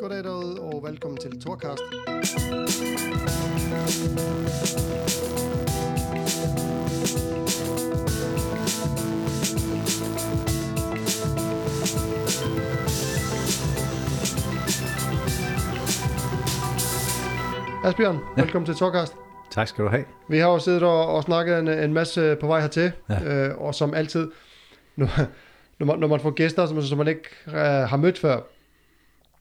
Goddag derude, og velkommen til Torcast. Asbjørn, velkommen til Torcast. Tak skal du have. Vi har jo siddet og, og snakket en, en masse på vej hertil, ja. øh, og som altid, når, når, man, når man får gæster, som, som man ikke øh, har mødt før,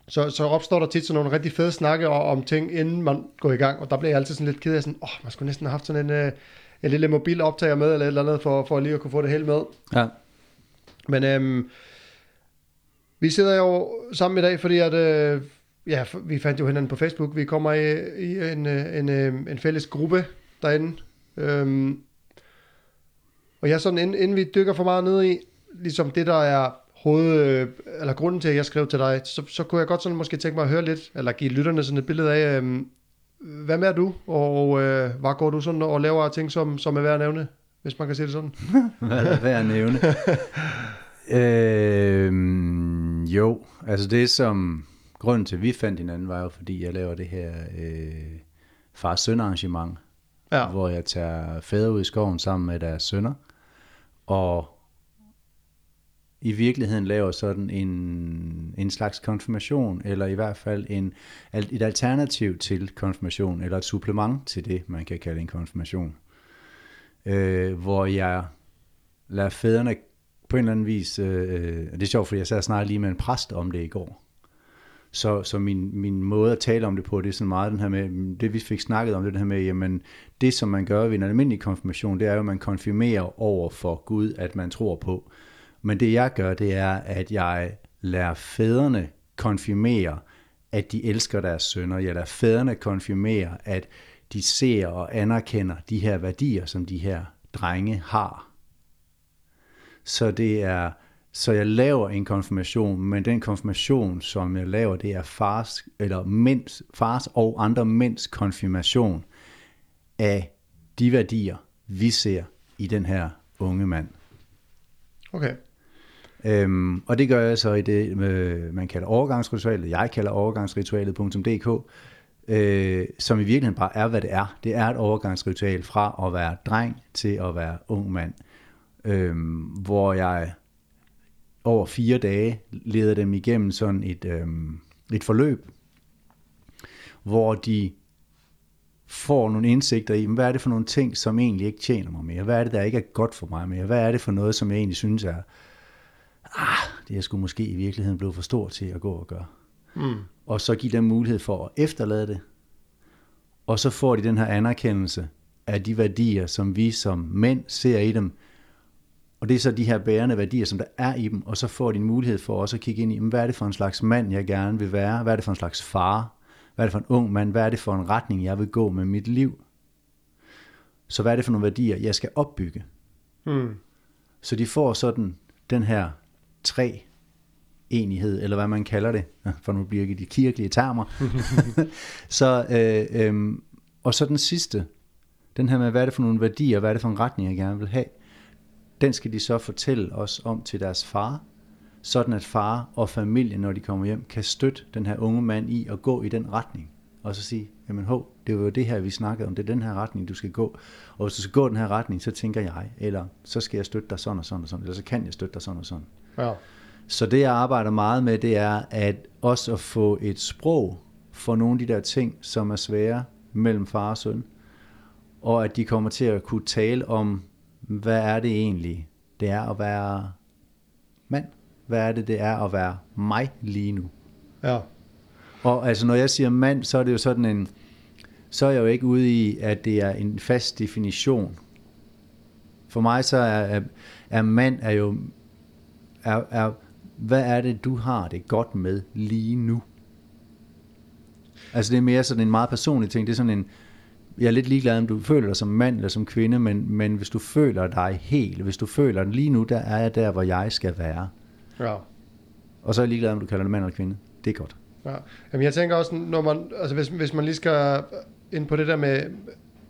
så, så opstår der tit sådan nogle rigtig fede snakke om, om ting, inden man går i gang, og der bliver jeg altid sådan lidt ked af, sådan, åh, oh, man skulle næsten have haft sådan en, øh, en lille mobil optager med, eller et eller andet, for, for lige at kunne få det hele med. Ja. Men øhm, vi sidder jo sammen i dag, fordi at, øh, ja, vi fandt jo hinanden på Facebook. Vi kommer i, i en, øh, en, øh, en fælles gruppe derinde. Øhm, og jeg sådan, inden, inden vi dykker for meget ned i, ligesom det, der er hoved, øh, eller grunden til, at jeg skrev til dig, så, så kunne jeg godt sådan måske tænke mig at høre lidt, eller give lytterne sådan et billede af, øhm, hvad med du, og øh, hvad går du sådan og laver ting, som, som er værd at nævne, hvis man kan sige det sådan? Hvad er værd at nævne? øhm, jo, altså det som grunden til, at vi fandt hinanden, var jo fordi, jeg laver det her øh, far-søn arrangement, Ja, hvor jeg tager fædre ud i skoven sammen med deres sønner, og i virkeligheden laver sådan en, en slags konfirmation, eller i hvert fald en, et alternativ til konfirmation, eller et supplement til det, man kan kalde en konfirmation. Øh, hvor jeg lader fædrene på en eller anden vis, øh, det er sjovt, fordi jeg sad snart lige med en præst om det i går, så, så min, min måde at tale om det på, det er sådan meget den her med, det vi fik snakket om, det, det her med, jamen det som man gør ved en almindelig konfirmation, det er jo, at man konfirmerer over for Gud, at man tror på. Men det jeg gør, det er, at jeg lader fædrene konfirmere, at de elsker deres sønner. Jeg lader fædrene konfirmere, at de ser og anerkender de her værdier, som de her drenge har. Så det er, så jeg laver en konfirmation, men den konfirmation, som jeg laver, det er fars, eller mænds, fars og andre mænds konfirmation af de værdier, vi ser i den her unge mand. okay. Øhm, og det gør jeg så i det, øh, man kalder overgangsritualet, jeg kalder overgangsritualet.dk, øh, som i virkeligheden bare er, hvad det er. Det er et overgangsritual fra at være dreng til at være ung mand, øhm, hvor jeg over fire dage leder dem igennem sådan et, øhm, et forløb, hvor de får nogle indsigter i, hvad er det for nogle ting, som egentlig ikke tjener mig mere? Hvad er det, der ikke er godt for mig mere? Hvad er det for noget, som jeg egentlig synes er, ah, det er sgu måske i virkeligheden blevet for stort til at gå og gøre. Mm. Og så give dem mulighed for at efterlade det. Og så får de den her anerkendelse af de værdier, som vi som mænd ser i dem. Og det er så de her bærende værdier, som der er i dem. Og så får de en mulighed for også at kigge ind i, hvad er det for en slags mand, jeg gerne vil være? Hvad er det for en slags far? Hvad er det for en ung mand? Hvad er det for en retning, jeg vil gå med mit liv? Så hvad er det for nogle værdier, jeg skal opbygge? Mm. Så de får sådan den her tre enighed, eller hvad man kalder det, for nu bliver det de kirkelige termer. så, øh, øh, og så den sidste, den her med, hvad er det for nogle værdier, hvad er det for en retning, jeg gerne vil have, den skal de så fortælle os om til deres far, sådan at far og familien, når de kommer hjem, kan støtte den her unge mand i at gå i den retning. Og så sige, jamen hov, det var jo det her, vi snakkede om, det er den her retning, du skal gå. Og hvis du skal gå den her retning, så tænker jeg, eller så skal jeg støtte dig sådan og sådan og sådan, eller så kan jeg støtte dig sådan og sådan. Ja. Så det, jeg arbejder meget med, det er at også at få et sprog for nogle af de der ting, som er svære mellem far og søn. Og at de kommer til at kunne tale om, hvad er det egentlig, det er at være mand? Hvad er det, det er at være mig lige nu? Ja. Og altså, når jeg siger mand, så er det jo sådan en, så er jeg jo ikke ude i, at det er en fast definition. For mig så er, er, er mand er jo, er, er, hvad er det, du har det godt med lige nu? Altså det er mere sådan en meget personlig ting. Det er sådan en, jeg er lidt ligeglad, om du føler dig som mand eller som kvinde, men, men hvis du føler dig helt, hvis du føler, lige nu, der er jeg der, hvor jeg skal være. Ja. Og så er jeg ligeglad, om du kalder dig mand eller kvinde. Det er godt. Ja. Jamen, jeg tænker også, når man, altså hvis, hvis man lige skal ind på det der med,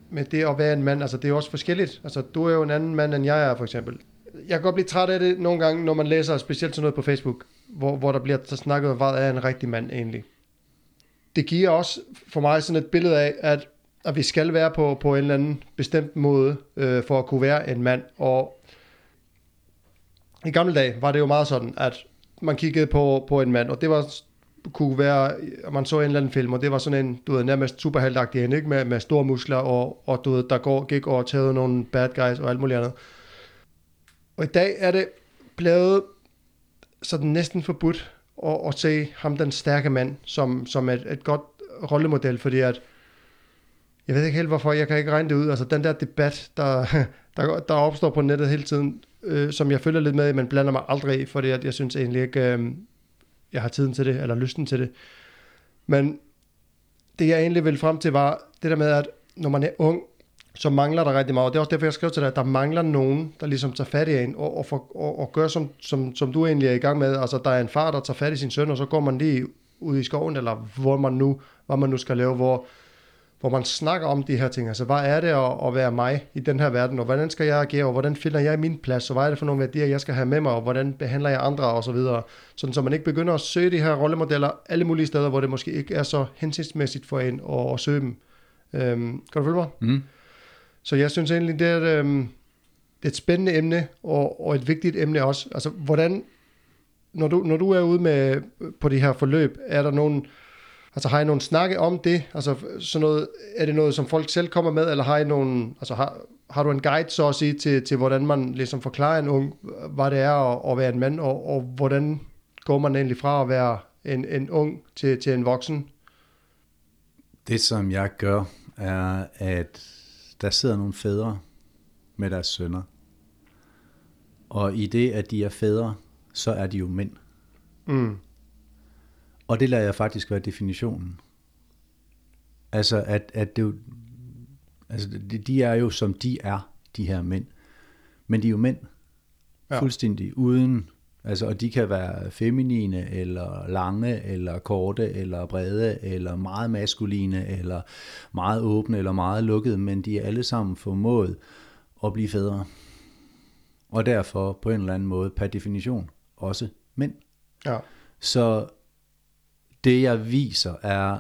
med det at være en mand, altså det er også forskelligt. Altså du er jo en anden mand, end jeg er for eksempel. Jeg kan godt blive træt af det nogle gange, når man læser specielt sådan noget på Facebook, hvor, hvor der bliver så snakket om, hvad er en rigtig mand egentlig. det giver også for mig sådan et billede af, at, at vi skal være på, på en eller anden bestemt måde, øh, for at kunne være en mand. Og i gamle dage var det jo meget sådan, at man kiggede på, på en mand, og det var kunne være, at man så en eller anden film, og det var sådan en, du ved, nærmest superheltagtig en, ikke? Med, med store muskler, og, og du ved, der går, gik og tager nogle bad guys og alt muligt andet. Og i dag er det blevet sådan næsten forbudt at, at se ham, den stærke mand, som, som et, et godt rollemodel, fordi at, jeg ved ikke helt hvorfor, jeg kan ikke regne det ud, altså den der debat, der, der, der opstår på nettet hele tiden, øh, som jeg følger lidt med, i, men blander mig aldrig i, fordi at jeg synes egentlig ikke, øh, jeg har tiden til det, eller lysten til det. Men det jeg egentlig ville frem til var det der med, at når man er ung, så mangler der rigtig meget. Og det er også derfor, jeg skrev til dig, at der mangler nogen, der ligesom tager fat i en, og, og, for, og, og gør som, som, som du egentlig er i gang med. Altså, der er en far, der tager fat i sin søn, og så går man lige ud i skoven, eller hvor man nu, hvad man nu skal lave, hvor, hvor man snakker om de her ting. Altså, hvad er det at, at være mig i den her verden, og hvordan skal jeg agere, og hvordan finder jeg min plads, og hvad er det for nogle værdier, jeg skal have med mig, og hvordan behandler jeg andre, og så videre. Sådan, så man ikke begynder at søge de her rollemodeller alle mulige steder, hvor det måske ikke er så hensigtsmæssigt for en at, at søge dem. Øhm, kan du følge mig? Mm. Så jeg synes egentlig, det er, et, øhm, et spændende emne, og, og et vigtigt emne også. Altså, hvordan, når du, når du er ude med, på de her forløb, er der nogen, altså har I nogen snakke om det? Altså, sådan noget, er det noget, som folk selv kommer med, eller har I nogen, altså har, har du en guide så at sige til, til, hvordan man ligesom forklarer en ung, hvad det er at, at være en mand, og, og hvordan går man egentlig fra at være en, en ung til, til en voksen? Det, som jeg gør, er, at der sidder nogle fædre med deres sønner. Og i det, at de er fædre, så er de jo mænd. Mm. Og det lader jeg faktisk være definitionen. Altså, at, at det jo, altså, de, er jo, som de er, de her mænd. Men de er jo mænd. Ja. Fuldstændig uden, altså, og de kan være feminine, eller lange, eller korte, eller brede, eller meget maskuline, eller meget åbne, eller meget lukkede, men de er alle sammen formået at blive fædre. Og derfor på en eller anden måde, per definition, også mænd. Ja. Så det jeg viser er,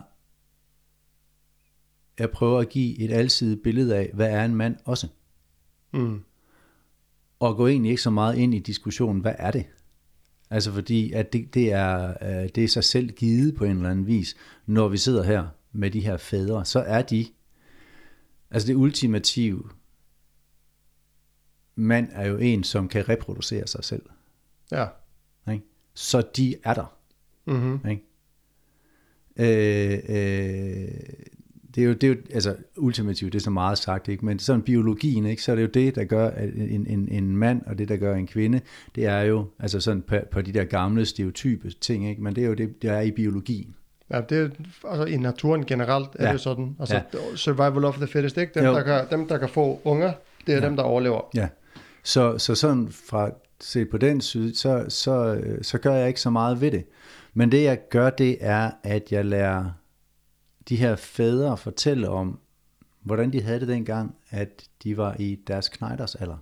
jeg prøver at give et alsidigt billede af, hvad er en mand også. Mm. Og gå egentlig ikke så meget ind i diskussionen, hvad er det? Altså fordi, at det, det, er, øh, det er sig selv givet på en eller anden vis, når vi sidder her med de her fædre, så er de, altså det ultimative mand er jo en, som kan reproducere sig selv. Ja. Ikke? Så de er der. Mm-hmm. Ikke? Øh, øh, det er jo, det er jo altså ultimativt, det er så meget sagt, ikke? men sådan biologien, ikke? så er det jo det, der gør en, en, en mand, og det, der gør en kvinde, det er jo altså sådan på, på de der gamle stereotype ting, ikke? men det er jo det, der er i biologien. Ja, det er, altså i naturen generelt er Ja. det sådan. Altså Ja. survival of the fittest, ikke? Dem, Jo. der kan, dem, der kan få unger, det er Ja. ja. dem, der overlever. Ja. Så, så sådan fra set på den side, så, så, så gør jeg ikke så meget ved det. Men det jeg gør, det er, at jeg lærer de her fædre fortælle om, hvordan de havde det dengang, at de var i deres knejders alder.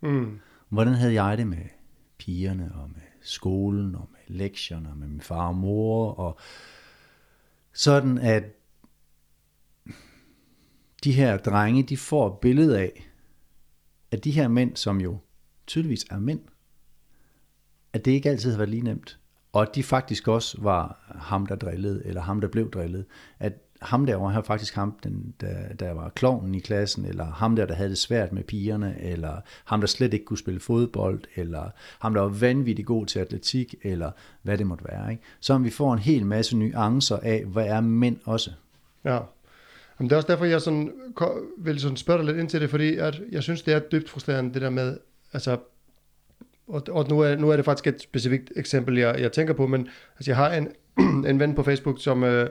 Mm. Hvordan havde jeg det med pigerne, og med skolen, og med lektierne, og med min far og mor, og sådan at de her drenge, de får et billede af, at de her mænd, som jo tydeligvis er mænd, at det ikke altid har været lige nemt. Og at de faktisk også var ham, der drillede, eller ham, der blev drillet. At ham der var her faktisk ham, den, der, der var klovnen i klassen, eller ham der, der havde det svært med pigerne, eller ham, der slet ikke kunne spille fodbold, eller ham, der var vanvittigt god til atletik, eller hvad det måtte være. Ikke? Så om vi får en hel masse nuancer af, hvad er mænd også. Ja. Jamen, det er også derfor, jeg sådan, vil sådan spørge dig lidt ind til det, fordi at jeg synes, det er dybt frustrerende, det der med, altså, og, og nu, er, nu er det faktisk et specifikt eksempel, jeg, jeg tænker på, men altså, jeg har en, en ven på Facebook, som, øh,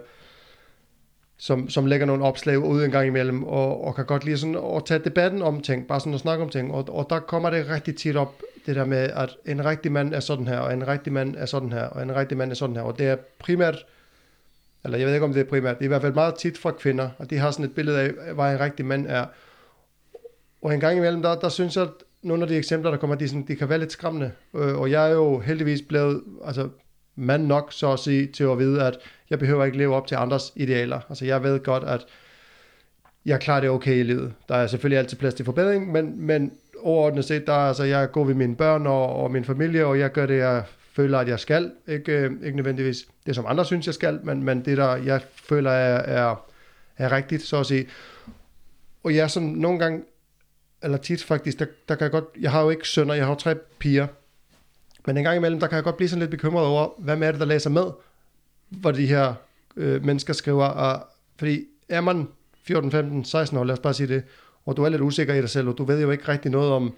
som, som lægger nogle opslag ud en gang imellem, og, og kan godt lide sådan at tage debatten om ting, bare sådan at snakke om ting, og, og der kommer det rigtig tit op, det der med, at en rigtig mand er sådan her, og en rigtig mand er sådan her, og en rigtig mand er sådan her, og det er primært eller jeg ved ikke om det er primært, det er i hvert fald meget tit fra kvinder, og de har sådan et billede af, hvad en rigtig mand er. Og en gang imellem, der, der synes jeg, at nogle af de eksempler, der kommer, de, sådan, de kan være lidt skræmmende. Øh, og jeg er jo heldigvis blevet altså, mand nok, så at sige, til at vide, at jeg behøver ikke leve op til andres idealer. Altså jeg ved godt, at jeg klarer det okay i livet. Der er selvfølgelig altid plads til forbedring, men, men overordnet set, der er, altså, jeg går ved mine børn og, og min familie, og jeg gør det, jeg føler, at jeg skal. Ikke, øh, ikke nødvendigvis det, som andre synes, jeg skal, men, men det, der jeg føler er, er, er rigtigt, så at sige. Og jeg sådan nogle gange, eller tit faktisk, der, der kan jeg godt, jeg har jo ikke sønner, jeg har jo tre piger, men en gang imellem, der kan jeg godt blive sådan lidt bekymret over, hvad med det, der læser med, hvor de her øh, mennesker skriver, og, fordi er man 14, 15, 16 år, lad os bare sige det, og du er lidt usikker i dig selv, og du ved jo ikke rigtig noget om,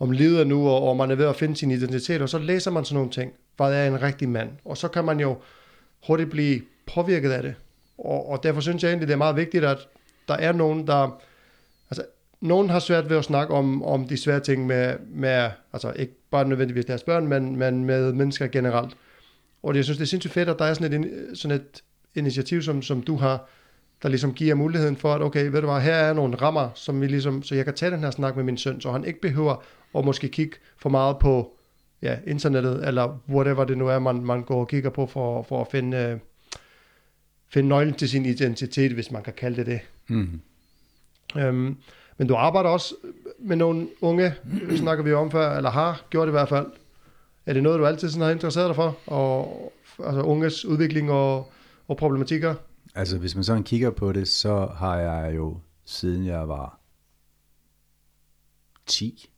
om livet nu, og, og man er ved at finde sin identitet, og så læser man sådan nogle ting. Hvad er en rigtig mand? Og så kan man jo hurtigt blive påvirket af det. Og, og derfor synes jeg egentlig, det er meget vigtigt, at der er nogen, der... Altså, nogen har svært ved at snakke om, om de svære ting med, med, altså ikke bare nødvendigvis deres børn, men, men med mennesker generelt. Og jeg synes, det er sindssygt fedt, at der er sådan et, sådan et initiativ, som, som du har, der ligesom giver muligheden for, at okay, ved du hvad, her er nogle rammer, som vi ligesom, så jeg kan tage den her snak med min søn, så han ikke behøver at måske kigge for meget på ja, internettet, eller whatever det nu er, man, man går og kigger på for, for at finde, øh, finde nøglen til sin identitet, hvis man kan kalde det det. Mm. Øhm, men du arbejder også med nogle unge, snakker vi om før, eller har gjort det i hvert fald. Er det noget, du altid sådan har interesseret dig for? Og, altså unges udvikling og, og problematikker? Altså, hvis man sådan kigger på det, så har jeg jo, siden jeg var 10,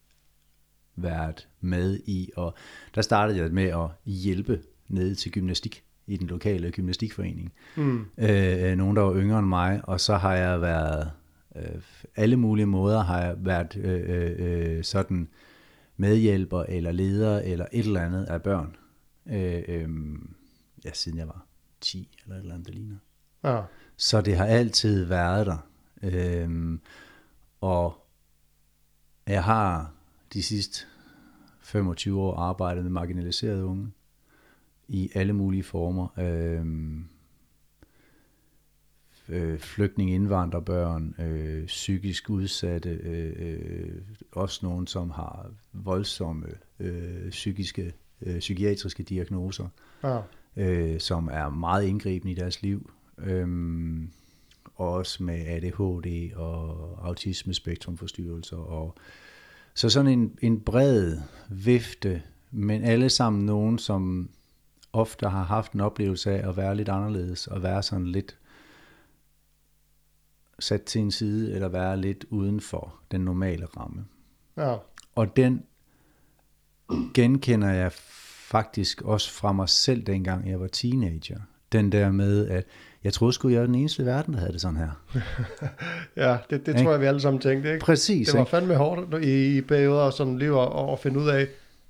været med i, og der startede jeg med at hjælpe ned til gymnastik i den lokale gymnastikforening. Mm. Øh, nogen, der var yngre end mig, og så har jeg været, øh, alle mulige måder har jeg været øh, øh, sådan medhjælper eller leder eller et eller andet af børn. Øh, øh, ja, siden jeg var 10 eller et eller andet, der ligner. Ja. Så det har altid været der. Øhm, og jeg har de sidste 25 år arbejdet med marginaliserede unge i alle mulige former. Øhm, øh, flygtning, indvandrerbørn, øh, psykisk udsatte, øh, øh, også nogen, som har voldsomme øh, psykiske, øh, psykiatriske diagnoser, Ja. øh, som er meget indgribende i deres liv. Øhm, og også med ADHD og autismespektrumforstyrrelser. Og, så sådan en, en bred vifte, men alle sammen nogen, som ofte har haft en oplevelse af at være lidt anderledes, og være sådan lidt sat til en side, eller være lidt uden for den normale ramme. Ja. Og den genkender jeg faktisk også fra mig selv, dengang jeg var teenager. Den der med, at jeg troede sgu, jeg var den eneste i verden, der havde det sådan her. Ja, det, det tror jeg, vi alle sammen tænkte, ikke? Præcis, Det var ikke? fandme hårdt i, i perioder og sådan liv at, at finde ud af,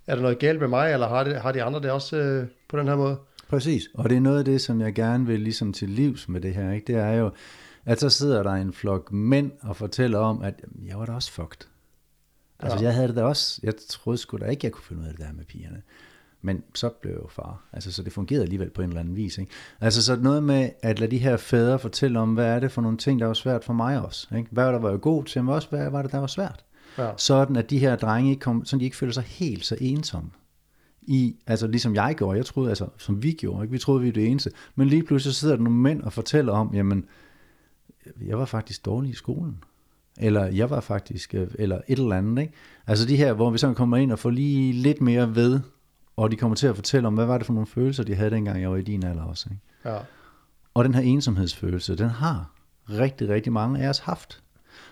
er der noget galt med mig, eller har, det, har de andre det også øh, på den her måde? Præcis, og det er noget af det, som jeg gerne vil ligesom til livs med det her, ikke? det er jo, at så sidder der en flok mænd og fortæller om, at jamen, jeg var da også fucked. Altså Ja. jeg havde det da også, jeg troede sgu da ikke, jeg kunne finde ud af det der med pigerne. Men så blev jeg jo far. Altså, så det fungerede alligevel på en eller anden vis. Ikke? Altså, så noget med at lade de her fædre fortælle om, hvad er det for nogle ting, der var svært for mig også. Ikke? Hvad var der var jeg god til, men også hvad var det, der var svært. Ja. Sådan, at de her drenge ikke kom, sådan de ikke føler sig helt så ensomme. I, altså ligesom jeg gjorde, jeg troede, altså som vi gjorde, ikke? vi troede, vi var det eneste. Men lige pludselig sidder der nogle mænd og fortæller om, jamen, jeg var faktisk dårlig i skolen. Eller jeg var faktisk, øh, eller et eller andet. Ikke? Altså de her, hvor vi sådan kommer ind og får lige lidt mere ved, og de kommer til at fortælle om, hvad var det for nogle følelser, de havde dengang jeg var i din alder også. Ikke? Ja. Og den her ensomhedsfølelse, den har rigtig, rigtig mange af os haft.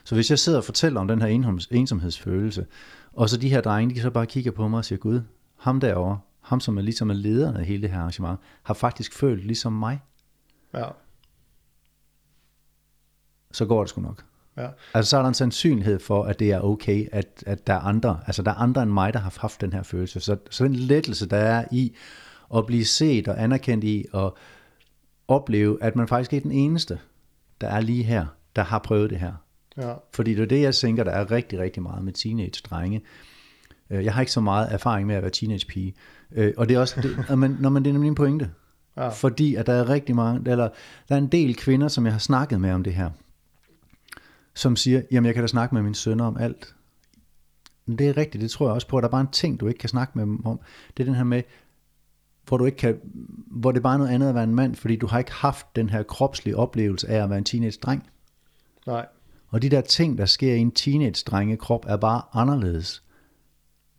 Så hvis jeg sidder og fortæller om den her ensomhedsfølelse, og så de her drenge, de så bare kigger på mig og siger, Gud, ham derovre, ham som er ligesom er lederen af hele det her arrangement, har faktisk følt ligesom mig, Ja. Så går det sgu nok. Ja. Altså så er der en sandsynlighed for, at det er okay, at, at der er andre, altså der er andre end mig, der har haft den her følelse. Så, så den lettelse, der er i at blive set og anerkendt i, og opleve, at man faktisk ikke er den eneste, der er lige her, der har prøvet det her. Ja. Fordi det er det, jeg tænker, der er rigtig, rigtig meget med teenage-drenge. Øh, Jeg har ikke så meget erfaring med at være teenage-pige. Øh, Og det er også, det, man, når man, det er nemlig en pointe. Ja. Fordi at der er rigtig mange, eller der er en del kvinder, som jeg har snakket med om det her, som siger, jamen jeg kan da snakke med min sønner om alt. Men det er rigtigt, det tror jeg også på, at der er bare en ting, du ikke kan snakke med dem om. Det er den her med, hvor, du ikke kan, hvor det er bare noget andet at være en mand, fordi du har ikke haft den her kropslige oplevelse af at være en teenage-dreng. Nej. Og de der ting, der sker i en teenage-drenge krop, er bare anderledes,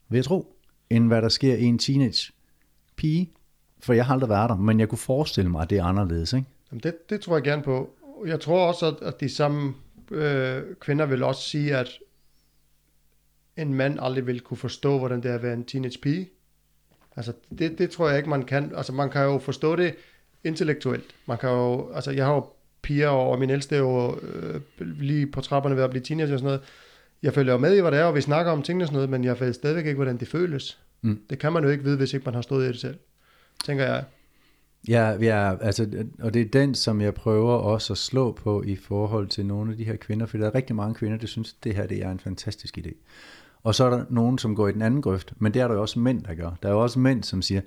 vil jeg tro, end hvad der sker i en teenage-pige. For jeg har aldrig været der, men jeg kunne forestille mig, at det er anderledes, ikke? Jamen det, det tror jeg gerne på. Jeg tror også, at de samme øh, kvinder vil også sige, at en mand aldrig vil kunne forstå, hvordan det er at være en teenage pige. Altså, det, det tror jeg ikke, man kan. Altså, man kan jo forstå det intellektuelt. Man kan jo, altså, jeg har jo piger, og min ældste er jo øh, lige på trapperne ved at blive teenager og sådan noget. Jeg følger jo med i, hvad det er, og vi snakker om tingene og sådan noget, men jeg ved stadigvæk ikke, hvordan det føles. Mm. Det kan man jo ikke vide, hvis ikke man har stået i det selv. Tænker jeg. Ja, ja, altså, og det er den, som jeg prøver også at slå på i forhold til nogle af de her kvinder, for der er rigtig mange kvinder, der synes, at det her det er en fantastisk idé. Og så er der nogen, som går i den anden grøft, men det er der jo også mænd, der gør. Der er jo også mænd, som siger,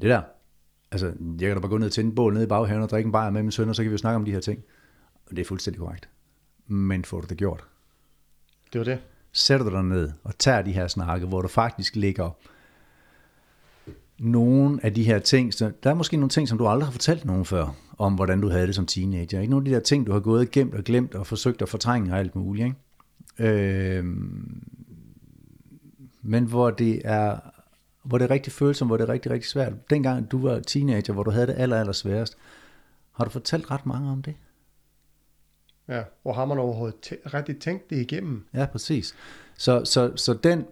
det der, altså, jeg kan da bare gå ned og tænde en bål nede i baghaven og drikke en bajer med min søn, og så kan vi jo snakke om de her ting. Og det er fuldstændig korrekt. Men får du det gjort? Det var det. Sætter du dig ned og tager de her snakke, hvor du faktisk ligger nogle af de her ting, så der er måske nogle ting, som du aldrig har fortalt nogen før, om hvordan du havde det som teenager. Ikke nogle af de der ting, du har gået og gemt og glemt og forsøgt at fortrænge og alt muligt. Ikke? Øh, men hvor det er hvor det er rigtig følsomt, hvor det er rigtig, rigtig svært. Dengang du var teenager, hvor du havde det aller, aller sværest, har du fortalt ret mange om det? Ja, og har man overhovedet tæ- rigtig tænkt det igennem? Ja, præcis. Så, så, så den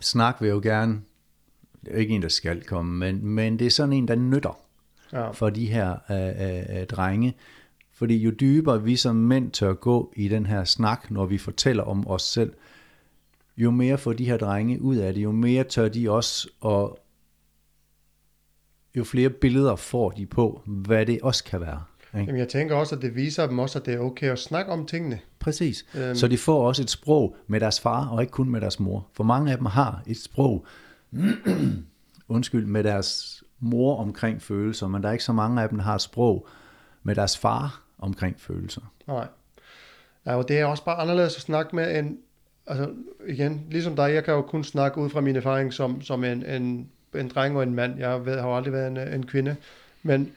snak vil jeg jo gerne, det er ikke en, der skal komme, men, men det er sådan en, der nytter Ja. for de her øh, øh, øh, drenge. Fordi jo dybere vi som mænd tør gå i den her snak, når vi fortæller om os selv, jo mere får de her drenge ud af det, jo mere tør de også, og jo flere billeder får de på, hvad det også kan være. Ikke? Jamen, jeg tænker også, at det viser dem også, at det er okay at snakke om tingene. Præcis. Øhm. Øhm. Så de får også et sprog med deres far, og ikke kun med deres mor. For mange af dem har et sprog, undskyld, med deres mor omkring følelser, men der er ikke så mange af dem, der har sprog med deres far omkring følelser. Nej. Ja, og det er også bare anderledes at snakke med en, altså igen, ligesom dig, jeg kan jo kun snakke ud fra min erfaring som, som en, en, en dreng og en mand. Jeg ved, har jo aldrig været en, en kvinde. Men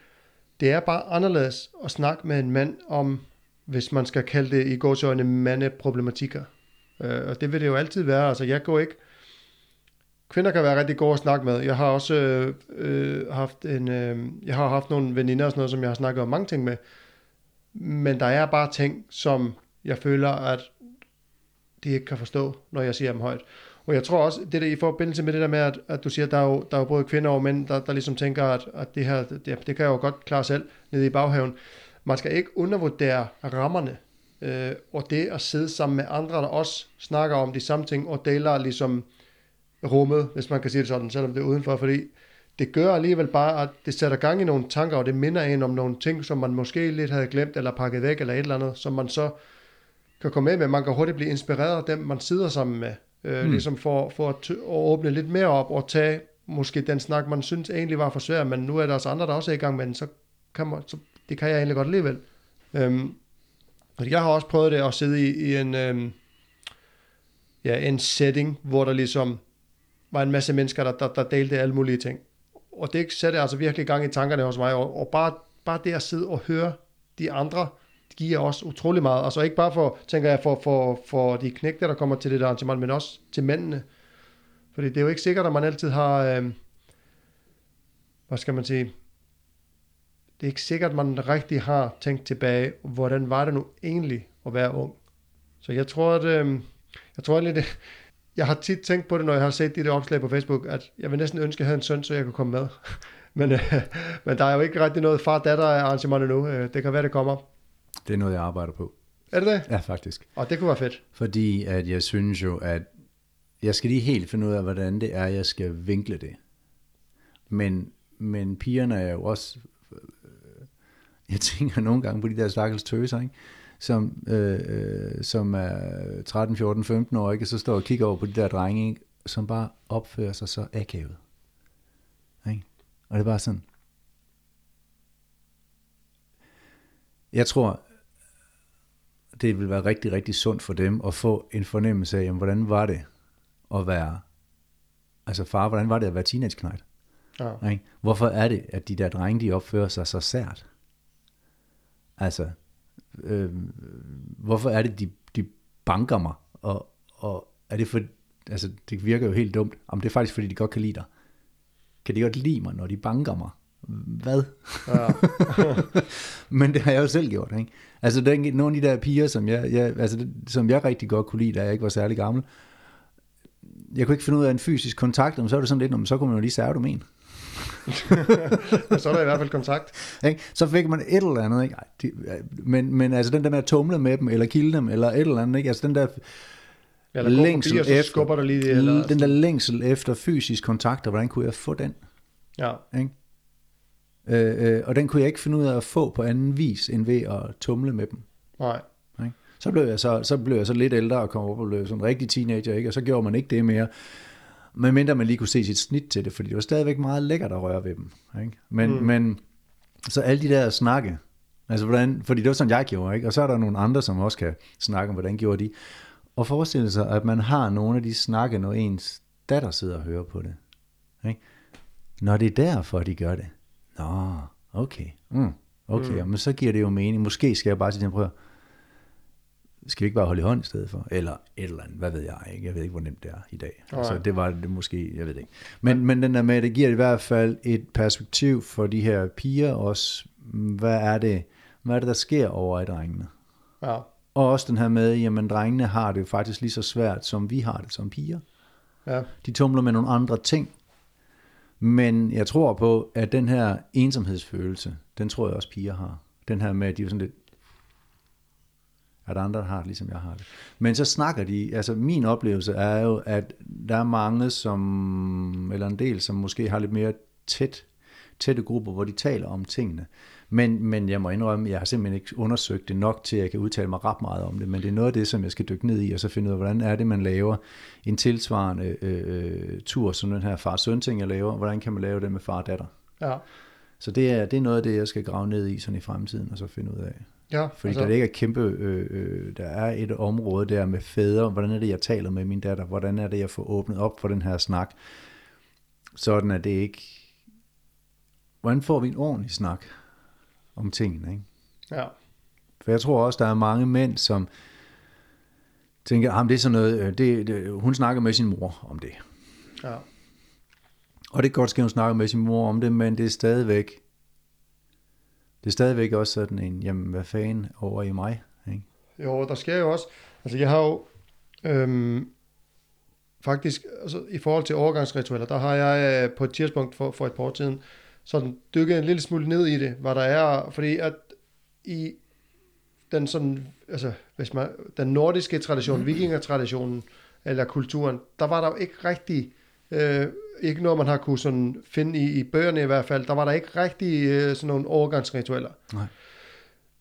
det er bare anderledes at snakke med en mand om, hvis man skal kalde det i gåsøjne mandeproblematikker. Øh, og det vil det jo altid være. Altså jeg går ikke, kvinder kan være rigtig gode at snakke med. Jeg har også øh, øh, haft en, øh, jeg har haft nogle veninder og sådan noget, som jeg har snakket om mange ting med. Men der er bare ting, som jeg føler, at de ikke kan forstå, når jeg siger dem højt. Og jeg tror også, det der i forbindelse med det der med, at, at du siger, at der er jo, der er jo både kvinder og mænd, der, der ligesom tænker, at, at det her, det, det kan jeg jo godt klare selv nede i baghaven. Man skal ikke undervurdere rammerne, øh, og det at sidde sammen med andre, der også snakker om de samme ting, og deler ligesom rummet, hvis man kan sige det sådan, selvom det er udenfor, fordi det gør alligevel bare, at det sætter gang i nogle tanker, og det minder en om nogle ting, som man måske lidt havde glemt, eller pakket væk, eller et eller andet, som man så kan komme med med. Man kan hurtigt blive inspireret af dem, man sidder sammen med, øh, mm. ligesom for, for at, at åbne lidt mere op, og tage måske den snak, man synes egentlig var for svær, men nu er der også andre, der også er i gang med den, så kan man, så det kan jeg egentlig godt alligevel. Øhm, jeg har også prøvet det at sidde i, i en, øhm, ja, en setting, hvor der ligesom var en masse mennesker, der, der, der delte alle mulige ting. Og det satte altså virkelig gang i tankerne hos mig, og, og bare, bare det at sidde og høre de andre, det giver også utrolig meget. Altså ikke bare for, tænker jeg, for, for, for de knægte, der kommer til det der arrangement, men også til mændene. Fordi det er jo ikke sikkert, at man altid har, øh, hvad skal man sige, det er ikke sikkert, at man rigtig har tænkt tilbage, hvordan var det nu egentlig at være ung. Så jeg tror, at, øh, jeg tror egentlig, det, jeg har tit tænkt på det, når jeg har set de der opslag på Facebook, at jeg vil næsten ønske, at jeg havde en søn, så jeg kunne komme med. men, øh, men der er jo ikke rigtig noget far-datter arrangement endnu. Øh, det kan være, det kommer. Det er noget, jeg arbejder på. Er det det? Ja, faktisk. Og det kunne være fedt. Fordi at jeg synes jo, at jeg skal lige helt finde ud af, hvordan det er, jeg skal vinkle det. Men, men pigerne er jo også... Jeg tænker nogle gange på de der stakkels tøser, ikke? Som, øh, øh, som er 13, 14, 15 år, ikke? Så står og kigger over på de der drenge, ikke? som bare opfører sig så akavet. Ikke? Og det er bare sådan... Jeg tror, det vil være rigtig, rigtig sundt for dem at få en fornemmelse af, jamen, hvordan var det at være, altså far, hvordan var det at være teenage-knægt? Ja. Ikke? Hvorfor er det, at de der drenge, de opfører sig så sært? Altså, øh, hvorfor er det, de, de banker mig? Og, og er det for, altså, det virker jo helt dumt. Om det er faktisk, fordi de godt kan lide dig. Kan de godt lide mig, når de banker mig? Hvad? Ja. Men det har jeg jo selv gjort, ikke? Altså, er nogle af de der piger, som jeg, jeg, altså, som jeg rigtig godt kunne lide, da jeg ikke var særlig gammel, jeg kunne ikke finde ud af en fysisk kontakt, men så er det sådan lidt, "Nå, men så kunne man jo lige serve dem en. Så er der i hvert fald kontakt. Ikke? Så fik man et eller andet, ikke? Ej, de, men, men altså den der med at tumle med dem, eller kilde dem, eller et eller andet, ikke? Altså den der Eller gå længsel forbi, efter, skubber der lige det. Eller, den der længsel efter fysisk kontakt, og hvordan kunne jeg få den? Ja, Ikke? Øh, øh, og den kunne jeg ikke finde ud af at få på anden vis, end ved at tumle med dem. nej. Ikke? Så, blev jeg så, så blev jeg så lidt ældre og kom op og blev sådan en rigtig teenager, ikke? og så gjorde man ikke det mere. Men mindre man lige kunne se sit snit til det, fordi det var stadigvæk meget lækkert at røre ved dem. Ikke? Men, mm. men så alle de der snakke, altså hvordan, fordi det var sådan, jeg gjorde, ikke? og så er der nogle andre, som også kan snakke om, hvordan gjorde de. Og forestille sig, at man har nogle af de snakke, når ens datter sidder og hører på det. Ikke? Når det er derfor, de gør det. Nå, okay. Mm, okay, mm. men så giver det jo mening. Måske skal jeg bare sige til dem, prøv at- skal vi ikke bare holde i hånd i stedet for? Eller et eller andet, hvad ved jeg ikke. Jeg ved ikke, hvor nemt det er i dag. Nej. Altså, det var det måske, jeg ved det ikke. Men, men den der med, det giver i hvert fald et perspektiv for de her piger også. Hvad er det, hvad er det der sker over i drengene? Ja, Og også den her med, jamen drengene har det jo faktisk lige så svært, som vi har det som piger. ja, De tumler med nogle andre ting. Men jeg tror på, at den her ensomhedsfølelse, den tror jeg også piger har. Den her med, at de er sådan lidt, at andre har det, ligesom jeg har det. Men så snakker de, altså min oplevelse er jo, at der er mange, som, eller en del, som måske har lidt mere tæt, tætte grupper, hvor de taler om tingene. Men, men jeg må indrømme, jeg har simpelthen ikke undersøgt det nok til, at jeg kan udtale mig ret meget om det, men det er noget af det, som jeg skal dykke ned i, og så finde ud af, hvordan er det, man laver en tilsvarende øh, tur, som den her far-søn-ting, jeg laver, hvordan kan man lave det med far og datter. ja. Så det er, det er noget af det, jeg skal grave ned i sådan i fremtiden, og så finde ud af. Ja, Fordi altså, der ikke er kæmpe, øh, øh, der er et område der med fædre, hvordan er det, jeg taler med min datter, hvordan er det, jeg får åbnet op for den her snak, sådan at det ikke, hvordan får vi en ordentlig snak om tingene, ikke? ja, For jeg tror også, der er mange mænd, som tænker, at det er sådan noget, øh, det, det, hun snakker med sin mor om det. ja, Og det er godt, skal hun snakke med sin mor om det, men det er stadigvæk, det er stadigvæk også sådan en, jamen hvad fanden over i mig, ikke? Jo, der sker jo også, altså jeg har jo øhm, faktisk, altså i forhold til overgangsritualer, der har jeg øh, på et tidspunkt for, for et par år siden, sådan dykket en lille smule ned i det, hvad der er, fordi at i den sådan, altså hvis man, den nordiske tradition, vikingertraditionen, eller kulturen, der var der jo ikke rigtig, øh, ikke noget man har kunne sådan finde i, i bøgerne i hvert fald, der var der ikke rigtig øh, sådan nogle overgangsritualer. Nej.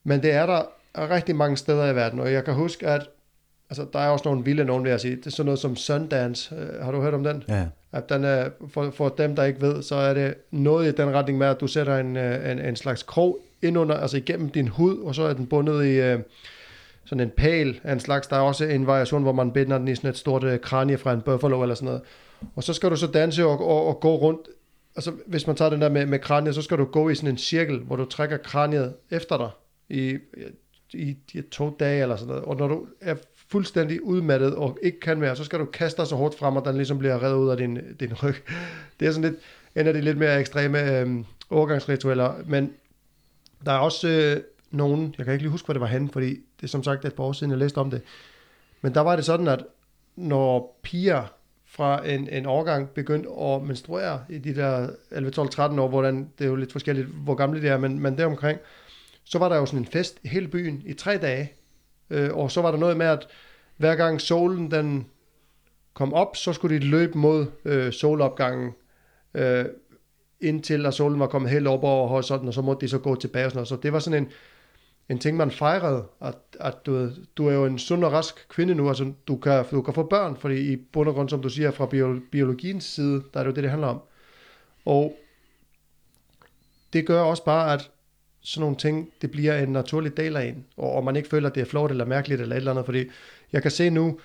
Men det er der rigtig mange steder i verden, og jeg kan huske, at altså, der er også nogle vilde nogen, vil jeg sige. Det er sådan noget som Sundance. Øh, har du hørt om den? Ja, At den er, for, for dem, der ikke ved, så er det noget i den retning med, at du sætter en, øh, en, en slags krog ind under, altså igennem din hud, og så er den bundet i øh, sådan en pæl af en slags. Der er også en variation, hvor man binder den i sådan et stort øh, kranie fra en buffalo eller sådan noget. Og så skal du så danse og, og, og gå rundt. Altså, hvis man tager den der med, med kraniet, så skal du gå i sådan en cirkel, hvor du trækker kraniet efter dig i, i, i to dage eller sådan noget. Og når du er fuldstændig udmattet og ikke kan mere, så skal du kaste dig så hårdt frem, at den ligesom bliver reddet ud af din, din ryg. Det er sådan lidt, en af de lidt mere ekstreme øh, overgangsritualer, men der er også øh, nogen, jeg kan ikke lige huske, hvor det var henne, fordi det er som sagt et par år siden, jeg læste om det, men der var det sådan, at når piger fra en, en årgang begyndte at menstruere i de der 11, 12, 13 år, hvordan, det er jo lidt forskelligt, hvor gamle de er, men, men deromkring, så var der jo sådan en fest i hele byen i tre dage, øh, og så var der noget med, at hver gang solen den kom op, så skulle de løbe mod øh, solopgangen, øh, indtil at solen var kommet helt op over horisonten, og så måtte de så gå tilbage og sådan noget. Så det var sådan en, en ting, man fejrede, at, at du, ved, du er jo en sund og rask kvinde nu, altså du kan, du kan få børn, fordi i bund og grund, som du siger, fra biologiens side, der er det jo det, det handler om. Og det gør også bare, at sådan nogle ting, det bliver en naturlig del af en, og, og man ikke føler, at det er flot eller mærkeligt eller et eller andet, fordi jeg kan se nu,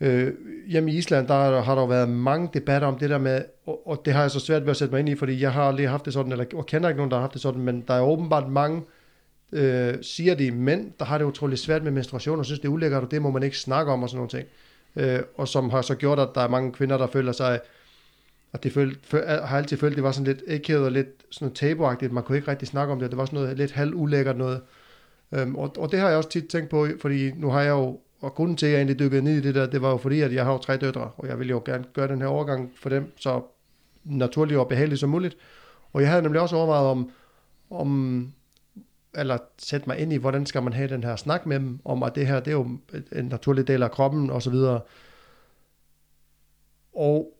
Øh, hjemme i Island, der har der været mange debatter om det der med, og, og det har jeg så svært ved at sætte mig ind i, fordi jeg har aldrig haft det sådan, eller og kender ikke nogen, der har haft det sådan, men der er åbenbart mange, øh, siger de mænd, der har det utroligt svært med menstruation, og synes, det er ulækkert, og det må man ikke snakke om, og sådan nogle ting. Øh, og som har så gjort, at der er mange kvinder, der føler sig, at de føl, føl, har altid følt, at det var sådan lidt ægget og lidt sådan tabuagtigt, man kunne ikke rigtig snakke om det, det var sådan noget lidt halv ulækkert noget. Øhm, og, og det har jeg også tit tænkt på, fordi nu har jeg jo og grunden til, at jeg egentlig dykkede ned i det der, det var jo fordi, at jeg har jo tre døtre, og jeg ville jo gerne gøre den her overgang for dem, så naturligt og behageligt som muligt. Og jeg havde nemlig også overvejet om, om eller sætte mig ind i, hvordan skal man have den her snak med dem, om at det her, det er jo en naturlig del af kroppen, og så videre. Og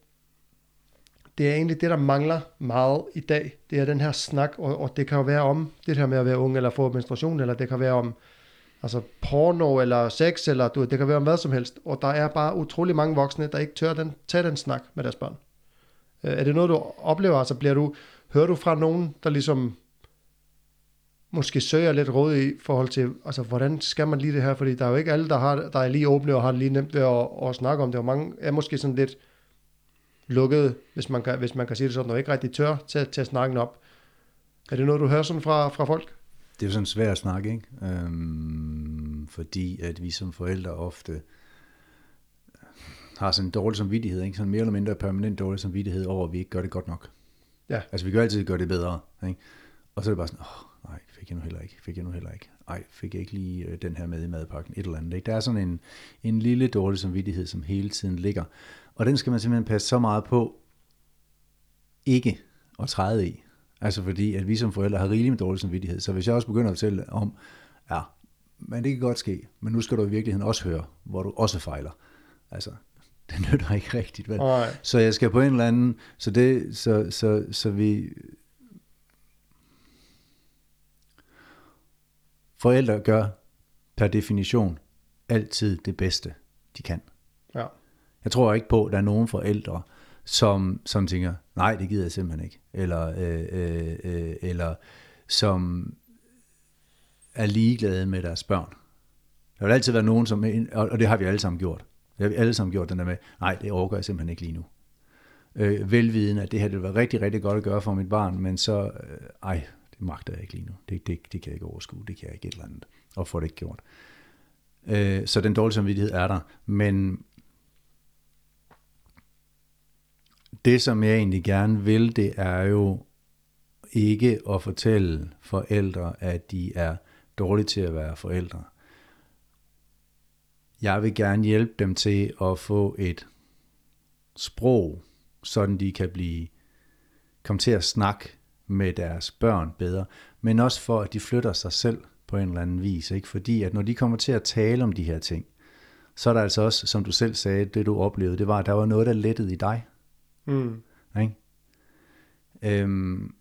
det er egentlig det, der mangler meget i dag. Det er den her snak, og, og det kan jo være om det her med at være ung, eller få menstruation, eller det kan være om altså porno eller sex, eller du, det kan være om hvad som helst, og der er bare utrolig mange voksne, der ikke tør den, tage den snak med deres børn. Øh, er det noget, du oplever? Altså bliver du, hører du fra nogen, der ligesom måske søger lidt råd i forhold til, altså hvordan skal man lige det her, fordi der er jo ikke alle, der, har, der er lige åbne og har det lige nemt ved at, at snakke om det, og mange er måske sådan lidt lukket, hvis man kan, hvis man kan sige det sådan, og ikke rigtig tør til, til at snakke op. Er det noget, du hører sådan fra, fra folk? Det er jo sådan svært at snakke, ikke? Øhm, fordi at vi som forældre ofte har sådan en dårlig samvittighed, ikke? Sådan mere eller mindre permanent dårlig samvittighed over, at vi ikke gør det godt nok. Ja. Altså vi kan altid gøre det bedre, ikke? Og så er det bare sådan, åh, fik jeg nu heller ikke, fik jeg nu heller ikke. Ej, fik jeg ikke lige øh, den her med i madpakken, et eller andet. Ikke? Der er sådan en, en lille dårlig samvittighed, som hele tiden ligger. Og den skal man simpelthen passe så meget på, ikke at træde i. Altså fordi, at vi som forældre har rigeligt med dårlig samvittighed. Så hvis jeg også begynder at fortælle om, ja, men det kan godt ske, men nu skal du i virkeligheden også høre, hvor du også fejler. Altså, det nytter ikke rigtigt, vel? Nej. Så jeg skal på en eller anden, så det, så, så, så vi, forældre gør per definition altid det bedste, de kan. Ja. Jeg tror ikke på, at der er nogen forældre, som, som tænker, nej, det gider jeg simpelthen ikke. Eller, øh, øh, øh, eller som er ligeglade med deres børn. Der vil altid være nogen, som, og det har vi alle sammen gjort. Det har vi alle sammen gjort, den der med, nej, det overgår jeg simpelthen ikke lige nu. Øh, velviden, at det her det vil være rigtig, rigtig godt at gøre for mit barn, men så, øh, ej, det magter jeg ikke lige nu. Det, det, det kan jeg ikke overskue, det kan jeg ikke et eller andet, og få det ikke gjort. Øh, så den dårlige samvittighed er der, men det, som jeg egentlig gerne vil, det er jo ikke at fortælle forældre, at de er dårlige til at være forældre. Jeg vil gerne hjælpe dem til at få et sprog, sådan de kan blive komme til at snakke med deres børn bedre, men også for, at de flytter sig selv på en eller anden vis. Ikke? Fordi at når de kommer til at tale om de her ting, så er der altså også, som du selv sagde, det du oplevede, det var, at der var noget, der lettede i dig. Mm. Ikke? Øhm,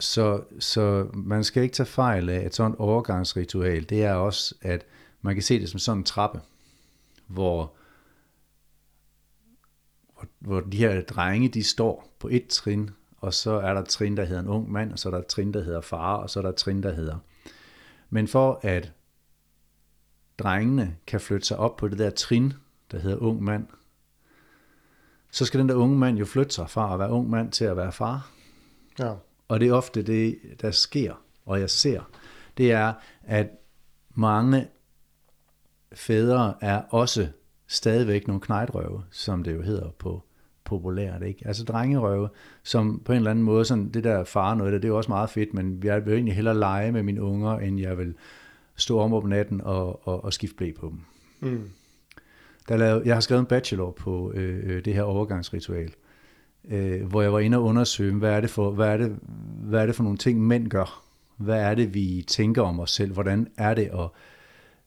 så, så man skal ikke tage fejl af, at sådan et overgangsritual, det er også, at man kan se det som sådan en trappe, hvor, hvor, hvor de her drenge, de står på et trin, og så er der et trin, der hedder en ung mand, og så er der et trin, der hedder far, og så er der et trin, der hedder. Men for at drengene kan flytte sig op på det der trin, der hedder ung mand, så skal den der unge mand jo flytte sig fra at være ung mand til at være far. Ja. Og det er ofte det, der sker, og jeg ser, det er, at mange fædre er også stadigvæk nogle knejtrøve, som det jo hedder på populært, ikke? Altså drengerøve, som på en eller anden måde, sådan det der far noget, det er jo også meget fedt, men jeg vil egentlig hellere lege med mine unger, end jeg vil stå om om natten og, og, og skifte blæ på dem. Mm. Der lavede, jeg har skrevet en bachelor på øh, øh, det her overgangsritual, øh, hvor jeg var inde og undersøge, hvad er, det for, hvad, er det, hvad er det for nogle ting, mænd gør? Hvad er det, vi tænker om os selv? Hvordan er det at,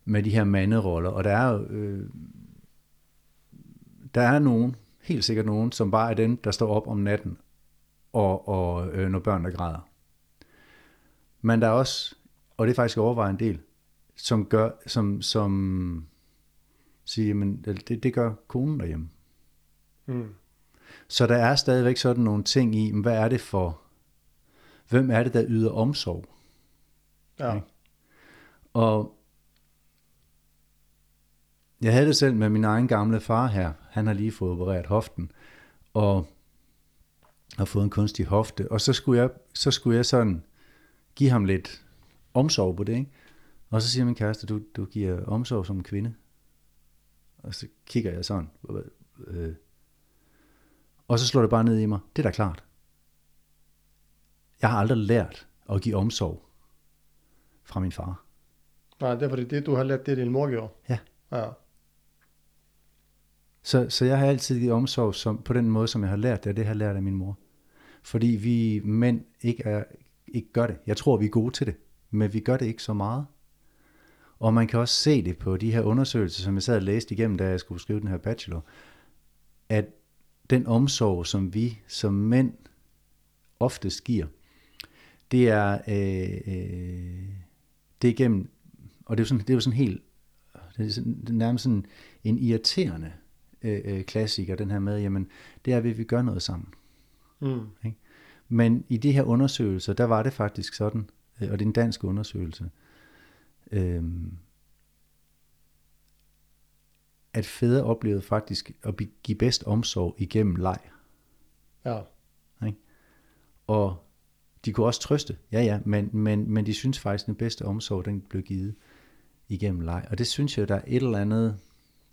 med de her manderoller? Og der er øh, der er nogen, helt sikkert nogen, som bare er den, der står op om natten, og, og øh, når børn der græder. Men der er også, og det er faktisk overvejende en del, som gør, som, som siger, men det, det gør konen derhjemme. Mm. Så der er stadigvæk sådan nogle ting i, hvad er det for, hvem er det, der yder omsorg? Ja. Og jeg havde det selv med min egen gamle far her. Han har lige fået opereret hoften, og har fået en kunstig hofte. Og så skulle jeg, så skulle jeg sådan give ham lidt omsorg på det, ikke? Og så siger min kæreste, du, du giver omsorg som en kvinde. Og så kigger jeg sådan. Øh. Og så slår det bare ned i mig. Det er da klart. Jeg har aldrig lært at give omsorg fra min far. Nej, det er fordi det, du har lært, det din mor gjorde. Ja. Ja. Så, så jeg har altid givet omsorg som, på den måde, som jeg har lært det, og det har jeg lært af min mor. Fordi vi mænd ikke, er, ikke gør det. Jeg tror, vi er gode til det, men vi gør det ikke så meget. Og man kan også se det på de her undersøgelser, som jeg sad og læste igennem, da jeg skulle skrive den her bachelor, at den omsorg, som vi som mænd oftest giver, det er, øh, øh, det er igennem, og det er jo sådan, det er jo sådan helt, det er, sådan, det er nærmest sådan en irriterende øh, øh, klassiker, den her med, jamen, det er, at vi gør noget sammen. Mm. Ikke? Men i de her undersøgelser, der var det faktisk sådan, øh, og det er en dansk undersøgelse, øh, at fædre oplevede faktisk at give bedst omsorg igennem leg. Ja. Ikke? Og de kunne også trøste, ja ja, men, men, men de synes faktisk, at den bedste omsorg, den blev givet igennem leg. Og det synes jeg, der er et eller andet,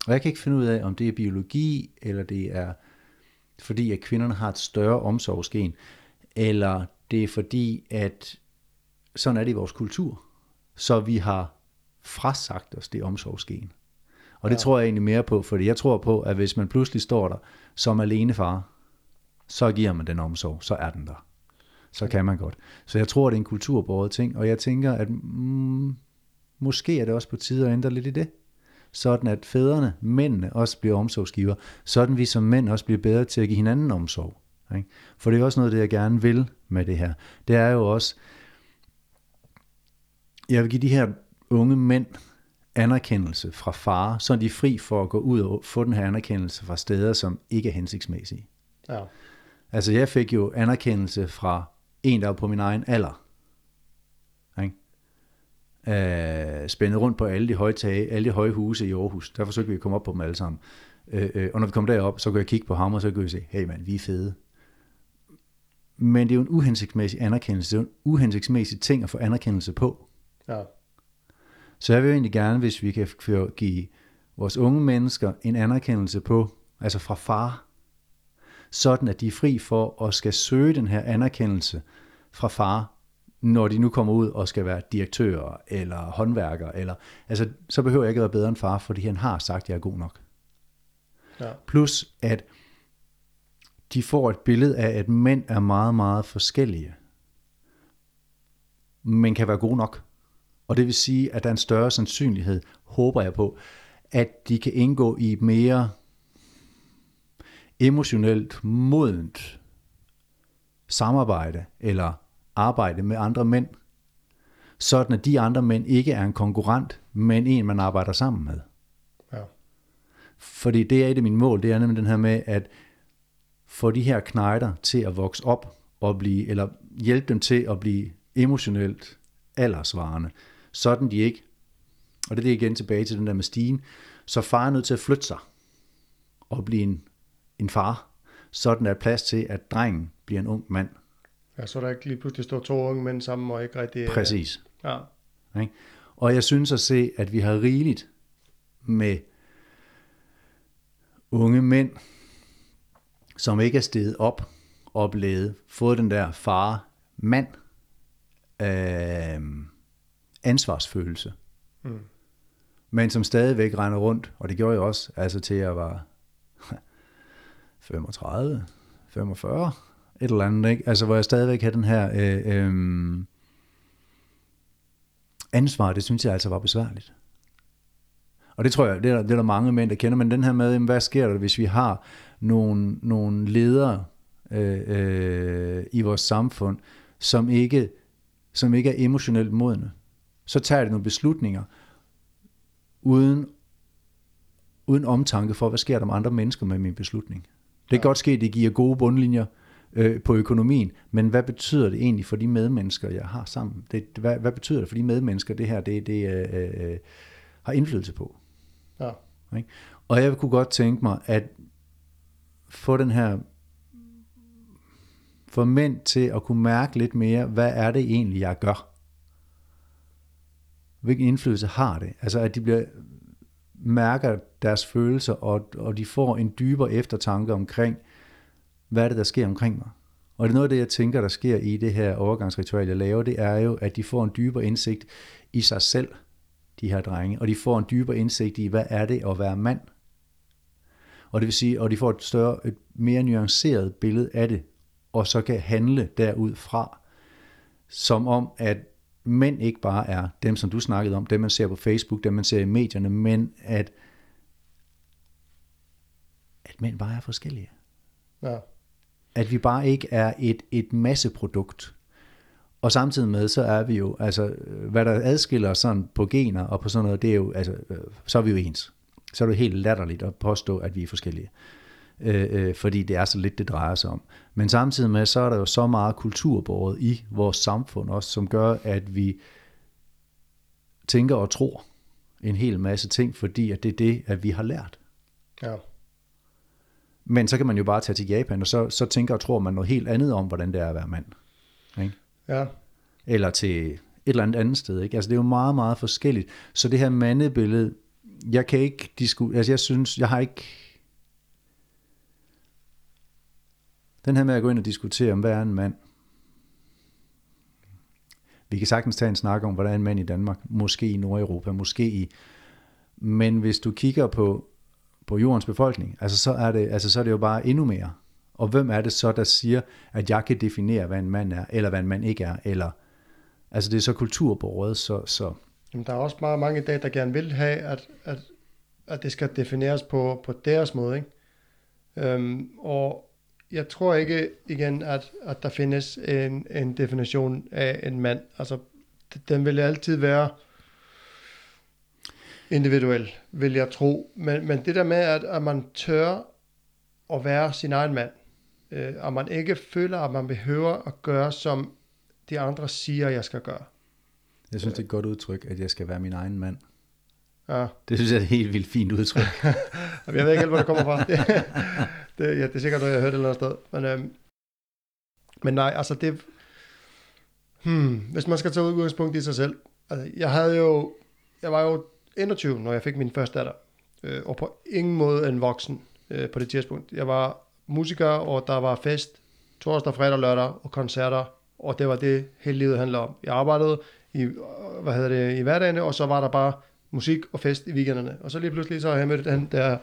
og jeg kan ikke finde ud af, om det er biologi, eller det er fordi, at kvinderne har et større omsorgsgen, eller det er fordi, at sådan er det i vores kultur. Så vi har frasagt os det omsorgsgen. Og det ja. tror jeg egentlig mere på, fordi jeg tror på, at hvis man pludselig står der som alene far, så giver man den omsorg, så er den der. Så kan man godt. Så jeg tror, det er en kulturbåret ting, og jeg tænker, at mm, måske er det også på tide at ændre lidt i det. Sådan at fædrene, mændene, også bliver omsorgsgiver. Sådan vi som mænd også bliver bedre til at give hinanden omsorg. Ikke? For det er også noget, det jeg gerne vil med det her. Det er jo også, jeg vil give de her unge mænd anerkendelse fra far, så er de fri for at gå ud og få den her anerkendelse fra steder, som ikke er hensigtsmæssige. Ja. Altså jeg fik jo anerkendelse fra en, der var på min egen alder. Øh, spændet rundt på alle de høje tage, alle de høje huse i Aarhus. Der forsøgte vi at komme op på dem alle sammen. Øh, øh, og når vi kom derop, så kunne jeg kigge på ham, og så kunne jeg se, hey mand, vi er fede. Men det er jo en uhensigtsmæssig anerkendelse. Det er jo en uhensigtsmæssig ting at få anerkendelse på. Ja. Så jeg vil egentlig gerne, hvis vi kan give vores unge mennesker en anerkendelse på, altså fra far, sådan at de er fri for at skal søge den her anerkendelse fra far, når de nu kommer ud og skal være direktører eller håndværkere, eller, altså, så behøver jeg ikke at være bedre end far, fordi han har sagt, at jeg er god nok. Ja. Plus at de får et billede af, at mænd er meget, meget forskellige, men kan være gode nok. Og det vil sige, at der er en større sandsynlighed, håber jeg på, at de kan indgå i et mere emotionelt modent samarbejde eller arbejde med andre mænd, sådan at de andre mænd ikke er en konkurrent, men en, man arbejder sammen med. Ja. Fordi det er et af mine mål, det er nemlig den her med, at få de her knejder til at vokse op og blive, eller hjælpe dem til at blive emotionelt aldersvarende, sådan de ikke, og det er det igen tilbage til den der med stigen, så far er nødt til at flytte sig og blive en, en far, sådan der er plads til, at drengen bliver en ung mand. Ja, så der ikke lige pludselig står to unge mænd sammen og ikke rigtig... øh, Præcis. Ja. Ikke? Og jeg synes at se, at vi har rigeligt med unge mænd, som ikke er steget op og blevet, fået den der far-mand øh, ansvarsfølelse. Mm. Men som stadigvæk render rundt, og det gjorde jeg også, altså til jeg var 35, 45, et eller andet, ikke? Altså hvor jeg stadigvæk havde den her øh, øh, ansvar, det synes jeg altså var besværligt. Og det tror jeg, det er, der, det er der mange mænd, der kender, men den her med, jamen, hvad sker der, hvis vi har nogle, nogle ledere øh, øh, i vores samfund, som ikke, som ikke er emotionelt modne. Så tager de nogle beslutninger, uden, uden omtanke for, hvad sker der med andre mennesker med min beslutning. Det kan ja. godt ske, at det giver gode bundlinjer øh, på økonomien, men hvad betyder det egentlig for de medmennesker, jeg har sammen? Det, hvad, hvad betyder det for de medmennesker, det her det, det øh, øh, har indflydelse på? Ja. Ikke? Og jeg kunne godt tænke mig, at få den her få mænd til at kunne mærke lidt mere, hvad er det egentlig, jeg gør? Hvilken indflydelse har det? Altså, at de bliver, mærker deres følelser, og, og de får en dybere eftertanke omkring, hvad er det, der sker omkring mig? Og det er noget af det, jeg tænker, der sker i det her overgangsritual, jeg laver, det er jo, at de får en dybere indsigt i sig selv, de her drenge, og de får en dybere indsigt i, hvad er det at være mand? Og det vil sige, og de får et større, et mere nuanceret billede af det, og så kan handle derudfra, som om, at mænd ikke bare er dem, som du snakkede om, dem man ser på Facebook, dem man ser i medierne, men at, at mænd bare er forskellige. Ja. At vi bare ikke er et, et masseprodukt. Og samtidig med, så er vi jo, altså, hvad der adskiller os sådan på gener og på sådan noget, det er jo, altså, øh, så er vi jo ens. Så er det helt latterligt at påstå, at vi er forskellige. Øh, øh, fordi det er så lidt, det drejer sig om. Men samtidig med, så er der jo så meget kulturbåret i vores samfund også, som gør, at vi tænker og tror en hel masse ting, fordi at det er det, at vi har lært. Ja. Men så kan man jo bare tage til Japan, og så, så tænker og tror man noget helt andet om, hvordan det er at være mand. Ikke? Ja. Eller til et eller andet andet sted. Ikke? Altså det er jo meget, meget forskelligt. Så det her mandebillede, jeg kan ikke diskutere, altså jeg synes, jeg har ikke, den her med at gå ind og diskutere, om hvad er en mand. Vi kan sagtens tage en snak om, hvordan er en mand i Danmark, måske i Nordeuropa, måske i, men hvis du kigger på, på jordens befolkning, altså så, er det, altså så er det jo bare endnu mere. Og hvem er det så, der siger, at jeg kan definere, hvad en mand er, eller hvad en mand ikke er, eller, altså det er så kulturbordet, så, så Jamen, der er også meget mange i dag, der gerne vil have, at, at, at det skal defineres på, på deres måde. Ikke? Øhm, og jeg tror ikke igen, at, at der findes en, en definition af en mand. Altså, den vil altid være individuel, vil jeg tro. Men, men det der med, at, at man tør at være sin egen mand, øh, og man ikke føler, at man behøver at gøre, som de andre siger, jeg skal gøre. jeg synes, det er et godt udtryk, at jeg skal være min egen mand. Ja. Det synes jeg er et helt vildt fint udtryk. Jeg ved ikke helt, hvor det kommer fra. Det, det, ja, det er sikkert noget, jeg har hørt et eller andet sted. Men, øhm, men nej, altså det... Hmm, hvis man skal tage udgangspunkt i sig selv. Altså, jeg havde jo... Jeg var jo 21, når jeg fik min første datter. Øh, og på ingen måde en voksen øh, på det tidspunkt. Jeg var musiker, og der var fest torsdag, fredag, lørdag og koncerter. Og det var det, hele livet handlede om. Jeg arbejdede i, øh, hvad hedder det, i hverdagen, og så var der bare musik og fest i weekenderne. Og så lige pludselig så har jeg mødt den der,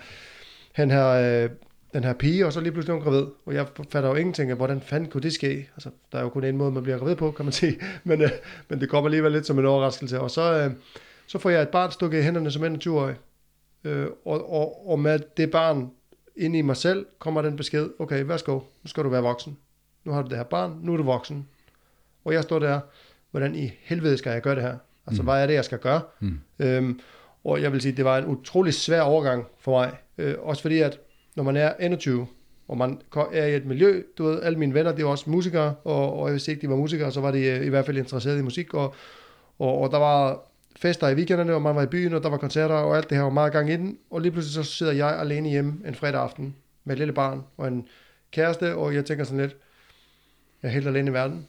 han her, øh, den her pige, og så lige pludselig er hun gravid. Og jeg fatter jo ingenting af, hvordan fanden kunne det ske? Altså, der er jo kun en måde, man bliver gravid på, kan man sige. Men, øh, men det kommer alligevel lidt som en overraskelse. Og så, øh, så får jeg et barn stukket i hænderne som 21-årig. Øh, og, og, og med det barn inde i mig selv, kommer den besked, okay, værsgo, nu skal du være voksen. Nu har du det her barn, nu er du voksen. Og jeg står der, hvordan i helvede skal jeg gøre det her? Altså, mm. hvad er det, jeg skal gøre? Mm. Øhm, og jeg vil sige, det var en utrolig svær overgang for mig. Øh, også fordi, at når man er 21, og man er i et miljø, du ved, alle mine venner, det var også musikere, og, og hvis ikke de var musikere, så var de øh, i hvert fald interesseret i musik, og, og, og der var fester i weekenderne, og man var i byen, og der var koncerter, og alt det her var meget gang i den, og lige pludselig så sidder jeg alene hjemme en fredag aften med et lille barn og en kæreste, og jeg tænker sådan lidt, jeg er helt alene i verden.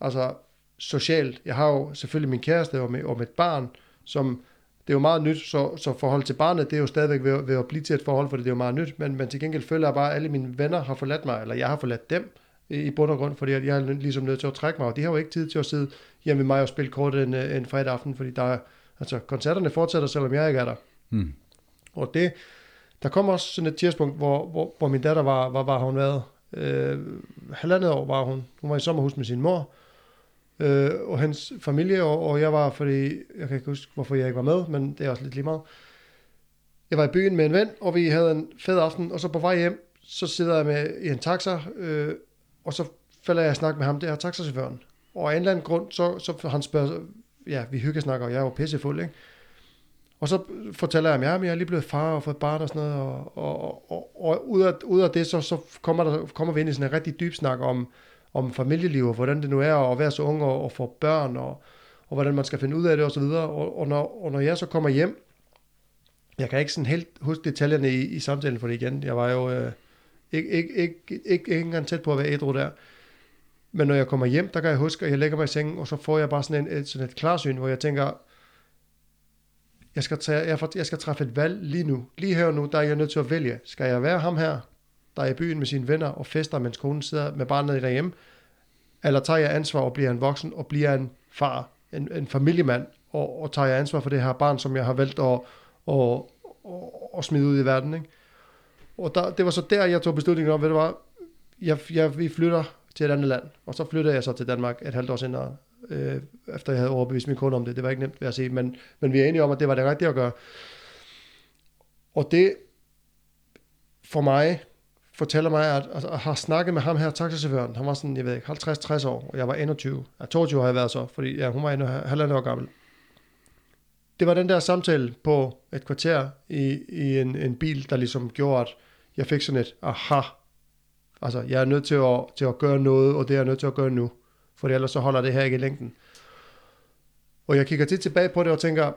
Altså socialt, jeg har jo selvfølgelig min kæreste og, med, og mit barn, som det er jo meget nyt, så, så forhold til barnet, det er jo stadigvæk ved, ved at blive til et forhold, for det er jo meget nyt, men, men til gengæld føler jeg bare, at alle mine venner har forladt mig, eller jeg har forladt dem i, i bund og grund, fordi jeg er ligesom nødt til at trække mig, og de har jo ikke tid til at sidde hjemme med mig og spille kort en, en fredag aften, fordi der er, altså koncerterne fortsætter, selvom jeg ikke er der. Mm. Og det, der kom også sådan et tidspunkt, hvor, hvor, hvor min datter var, var, var hun været, øh, halvandet år var hun, hun var i sommerhus med sin mor, øh, og hans familie, og, og jeg var, fordi, jeg kan ikke huske, hvorfor jeg ikke var med, men det er også lidt lige meget. Jeg var i byen med en ven, og vi havde en fed aften, og så på vej hjem, så sidder jeg med i en taxa, øh, og så falder jeg i snak med ham, det er taxachaufføren. Og af en eller anden grund, så, så han spørger, ja, vi hyggesnakker, og jeg er jo pissefuld, ikke? Og så fortæller jeg ham, ja, men jeg er lige blevet far og fået barn og sådan noget, og, og, og, og ud, af, ud af det, så, så kommer, der, kommer vi ind i sådan en rigtig dyb snak om, om familieliv, og hvordan det nu er at være så ung og, og få børn, og, og hvordan man skal finde ud af det osv. Og, og, når, og når jeg så kommer hjem Jeg kan ikke sådan helt huske detaljerne i, i samtalen, for det igen, jeg var jo øh, ikke, ikke, ikke, ikke, ikke engang tæt på at være ædru der. Men når jeg kommer hjem, der kan jeg huske, at jeg lægger mig i sengen, og så får jeg bare sådan, en, et, sådan et klarsyn, hvor jeg tænker, jeg skal, tage, jeg, jeg skal træffe et valg lige nu. Lige her og nu, der er jeg nødt til at vælge. Skal jeg være ham her, der er i byen med sine venner og fester, mens konen sidder med barnet derhjemme? Eller tager jeg ansvar og bliver en voksen og bliver en far, en, en familiemand, og, og tager jeg ansvar for det her barn, som jeg har valgt at, at, at, at smide ud i verden. Ikke? Og der, det var så der, jeg tog beslutningen om, ved du hvad, jeg, jeg, vi flytter til et andet land, og så flyttede jeg så til Danmark et halvt år senere, øh, efter jeg havde overbevist min kone om det. Det var ikke nemt, vil jeg sige, men, men vi er enige om, at det var det rigtige at gøre. Og det for mig fortæller mig, at, at, at snakket med ham her, taxachaufføren, han var sådan, jeg ved ikke, 50-60 år, og jeg var 21. Ja, 22 har jeg været så, fordi ja, hun var endnu halvandet år gammel. Det var den der samtale på et kvarter i, i en, en bil, der ligesom gjorde, at jeg fik sådan et, aha, altså jeg er nødt til at, til at gøre noget, og det er jeg nødt til at gøre nu, for ellers så holder det her ikke i længden. Og jeg kigger tit tilbage på det og tænker,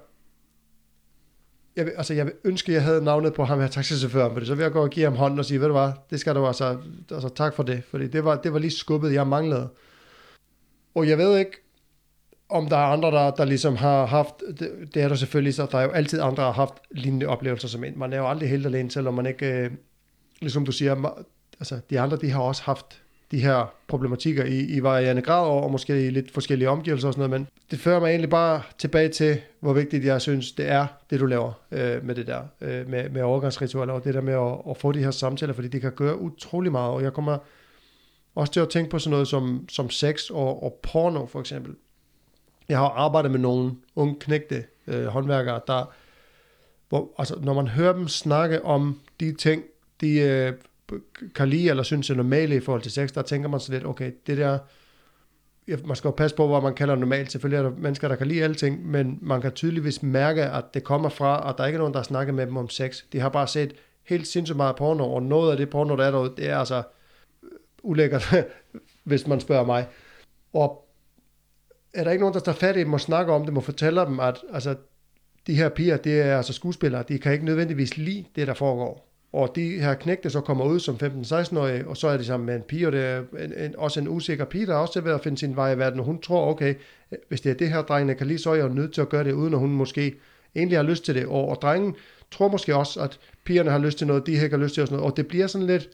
jeg vil, altså jeg vil ønske, at jeg havde navnet på ham her taxichaufføren, for så vil jeg gå og give ham hånden og sige, ved du hvad, det skal du altså, altså tak for det, fordi det var, det var lige skubbet, jeg manglede. Og jeg ved ikke, om der er andre, der, der ligesom har haft, det, det er der selvfølgelig, så der er jo altid andre, der har haft lignende oplevelser som en. Man er jo aldrig helt alene, selvom man ikke, øh, ligesom du siger, altså de andre, de har også haft de her problematikker i, i varierende grad, og måske i lidt forskellige omgivelser og sådan noget, men det fører mig egentlig bare tilbage til, hvor vigtigt jeg synes, det er, det du laver øh, med det der, øh, med, med overgangsritualer, og det der med at, at få de her samtaler, fordi det kan gøre utrolig meget, og jeg kommer også til at tænke på sådan noget som, som sex og, og porno for eksempel. Jeg har arbejdet med nogle unge knægte øh, håndværkere, der, hvor, altså, når man hører dem snakke om de ting, de øh, kan lide eller synes er normale i forhold til sex, der tænker man så lidt, okay, det der, man skal jo passe på, hvor man kalder normalt. Selvfølgelig er der mennesker, der kan lide alting, men man kan tydeligvis mærke, at det kommer fra, at der ikke er nogen, der snakker med dem om sex. De har bare set helt sindssygt meget porno, og noget af det porno, der er derude, det er altså øh, ulækkert, hvis man spørger mig. Og er der ikke nogen, der tager fat i dem og snakker om dem og fortæller dem, at altså, de her piger, det er altså skuespillere, de kan ikke nødvendigvis lide det, der foregår. Og de her knægte så kommer ud som 15-16-årige, og så er de sammen med en pige, og det er en, en, også en usikker pige, der er også ved at finde sin vej i verden, og hun tror, okay, hvis det er det her, drengene kan lide, så er jeg nødt til at gøre det, uden at hun måske egentlig har lyst til det. Og, og drengen tror måske også, at pigerne har lyst til noget, de ikke har lyst til og sådan noget, og det bliver sådan lidt,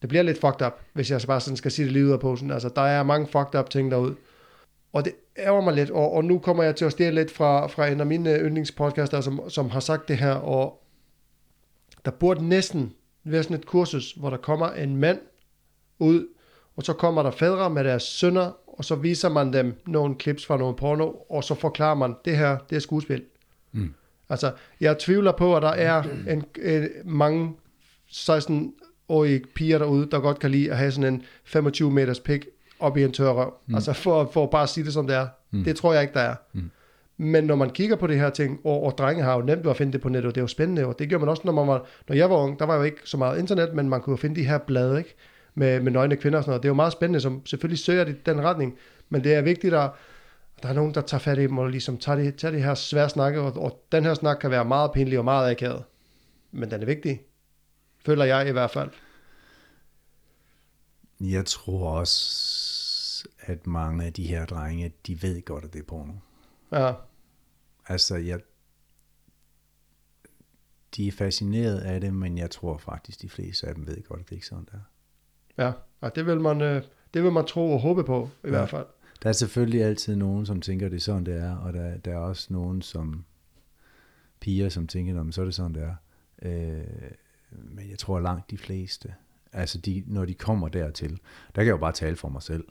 det bliver lidt fucked up, hvis jeg bare sådan skal sige det lige ud af posen. Altså, der er mange fucked up ting derude. Og det ærger mig lidt, og, og nu kommer jeg til at stjæle lidt fra, fra en af mine yndlingspodcaster, som, som har sagt det her, og der burde næsten være sådan et kursus, hvor der kommer en mand ud, og så kommer der fædre med deres sønner, og så viser man dem nogle clips fra nogle porno, og så forklarer man, det her, det er skuespil. Mm. Altså, jeg tvivler på, at der er en, en, mange 16-årige piger derude, der godt kan lide at have sådan en 25 meters pik op i en tør røv. Mm. Altså, for, for at bare sige det, som det er. Mm. Det tror jeg ikke, der er. Mm. Men når man kigger på det her ting, og, og drenge har jo nemt ved at finde det på nettet, og det er jo spændende, og det gjorde man også, når, man var, når jeg var ung, der var jo ikke så meget internet, men man kunne jo finde de her blade, ikke? Med, med nøgne kvinder og sådan noget. Det er jo meget spændende, som selvfølgelig søger det den retning, men det er vigtigt, at der er nogen, der tager fat i dem, og ligesom tager det, tager det her svære snakke, og, og den her snak kan være meget pinlig og meget akavet. Men den er vigtig. Føler jeg i hvert fald. Jeg tror også, at mange af de her drenge, de ved godt, at det er porno. Ja. Altså, jeg, de er fascineret af det, men jeg tror faktisk, de fleste af dem ved godt, at det ikke sådan, der. Ja, og det vil man, øh, det vil man tro og håbe på, i ja. hvert fald. Der er selvfølgelig altid nogen, som tænker, det er sådan, det er, og der, der er også nogen, som piger, som tænker, om så er det sådan, det er. Øh, men jeg tror langt de fleste, altså de, når de kommer dertil, der kan jeg jo bare tale for mig selv.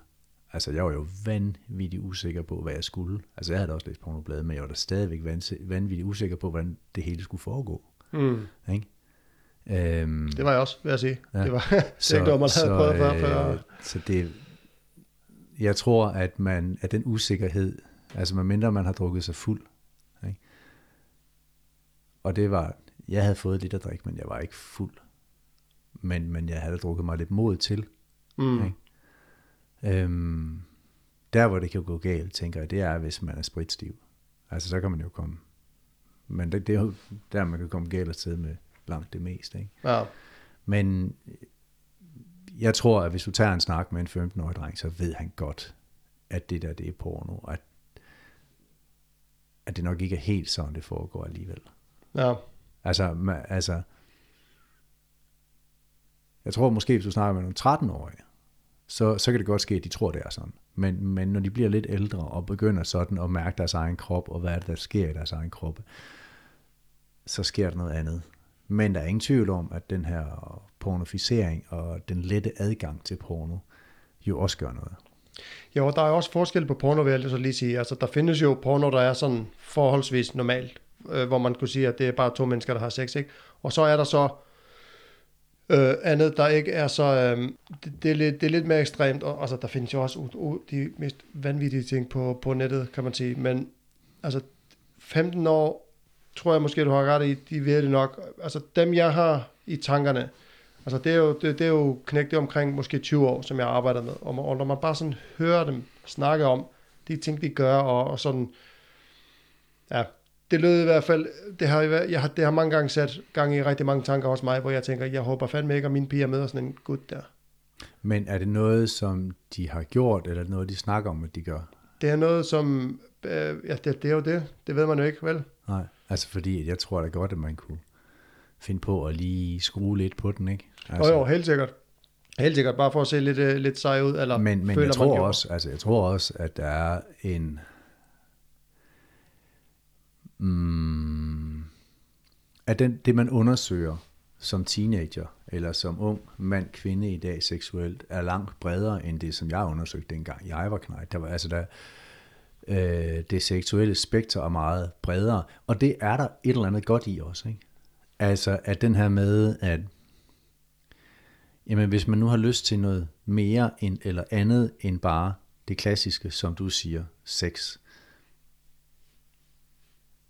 Altså, jeg var jo vanvittigt usikker på, hvad jeg skulle. Altså, jeg havde også læst pornobladet, men jeg var da stadigvæk vanvittigt usikker på, hvordan det hele skulle foregå. Mm. Ikke? Øhm, det var jeg også, vil jeg sige. Ja. Det var så, det var man havde prøvet før. før. Øh, så det, jeg tror, at, man, at den usikkerhed, altså medmindre man har drukket sig fuld, ikke? og det var, jeg havde fået lidt at drikke, men jeg var ikke fuld. Men, men jeg havde drukket mig lidt mod til. Mm. Ikke? Øhm, der hvor det kan gå galt, tænker jeg, det er, hvis man er spritstiv. Altså så kan man jo komme Men det, det er jo der, man kan komme galt afsted med langt det meste. Ikke? Ja. Men jeg tror, at hvis du tager en snak med en 15-årig dreng, så ved han godt, at det der, det er porno, at, at det nok ikke er helt sådan, det foregår alligevel. Ja. Altså, ma- altså, jeg tror måske, hvis du snakker med nogle 13-årige, så, så kan det godt ske, at de tror, det er sådan. Men, men når de bliver lidt ældre og begynder sådan at mærke deres egen krop, og hvad er det, der sker i deres egen krop, så sker der noget andet. Men der er ingen tvivl om, at den her pornofisering og den lette adgang til porno jo også gør noget. Jo, der er også forskel på porno, vil jeg så lige sige. Altså, der findes jo porno, der er sådan forholdsvis normalt, øh, hvor man kunne sige, at det er bare to mennesker, der har sex, ikke? Og så er der så øh, andet, der ikke er så... Øh, det, det, er lidt, det er lidt mere ekstremt, og altså, der findes jo også uh, de mest vanvittige ting på, på nettet, kan man sige. Men altså, 15 år, tror jeg måske, du har ret i, de ved det nok. Altså, dem jeg har i tankerne, Altså det er jo, det, det er jo knægtet omkring måske 20 år, som jeg arbejder med. Og, og når man bare sådan hører dem snakke om de ting, de gør, og, og sådan, ja, det lød i hvert fald, det har, jeg har, det har mange gange sat gang i rigtig mange tanker hos mig, hvor jeg tænker, jeg håber fandme ikke, at mine piger møder sådan en gut der. Men er det noget, som de har gjort, eller er det noget, de snakker om, at de gør? Det er noget, som, øh, ja, det, det er jo det, det ved man jo ikke, vel? Nej, altså fordi jeg tror da godt, at man kunne finde på at lige skrue lidt på den, ikke? Altså, jo, jo, helt sikkert. Helt sikkert, bare for at se lidt, uh, lidt sej ud, eller men, men føler jeg tror også, altså jeg tror også, at der er en, mm, at den, det man undersøger som teenager, eller som ung mand, kvinde i dag seksuelt, er langt bredere end det, som jeg undersøgte dengang jeg var knægt. Der var, altså der, øh, det seksuelle spektrum er meget bredere, og det er der et eller andet godt i også, ikke? Altså, at den her med, at jamen, hvis man nu har lyst til noget mere end, eller andet end bare det klassiske, som du siger, sex,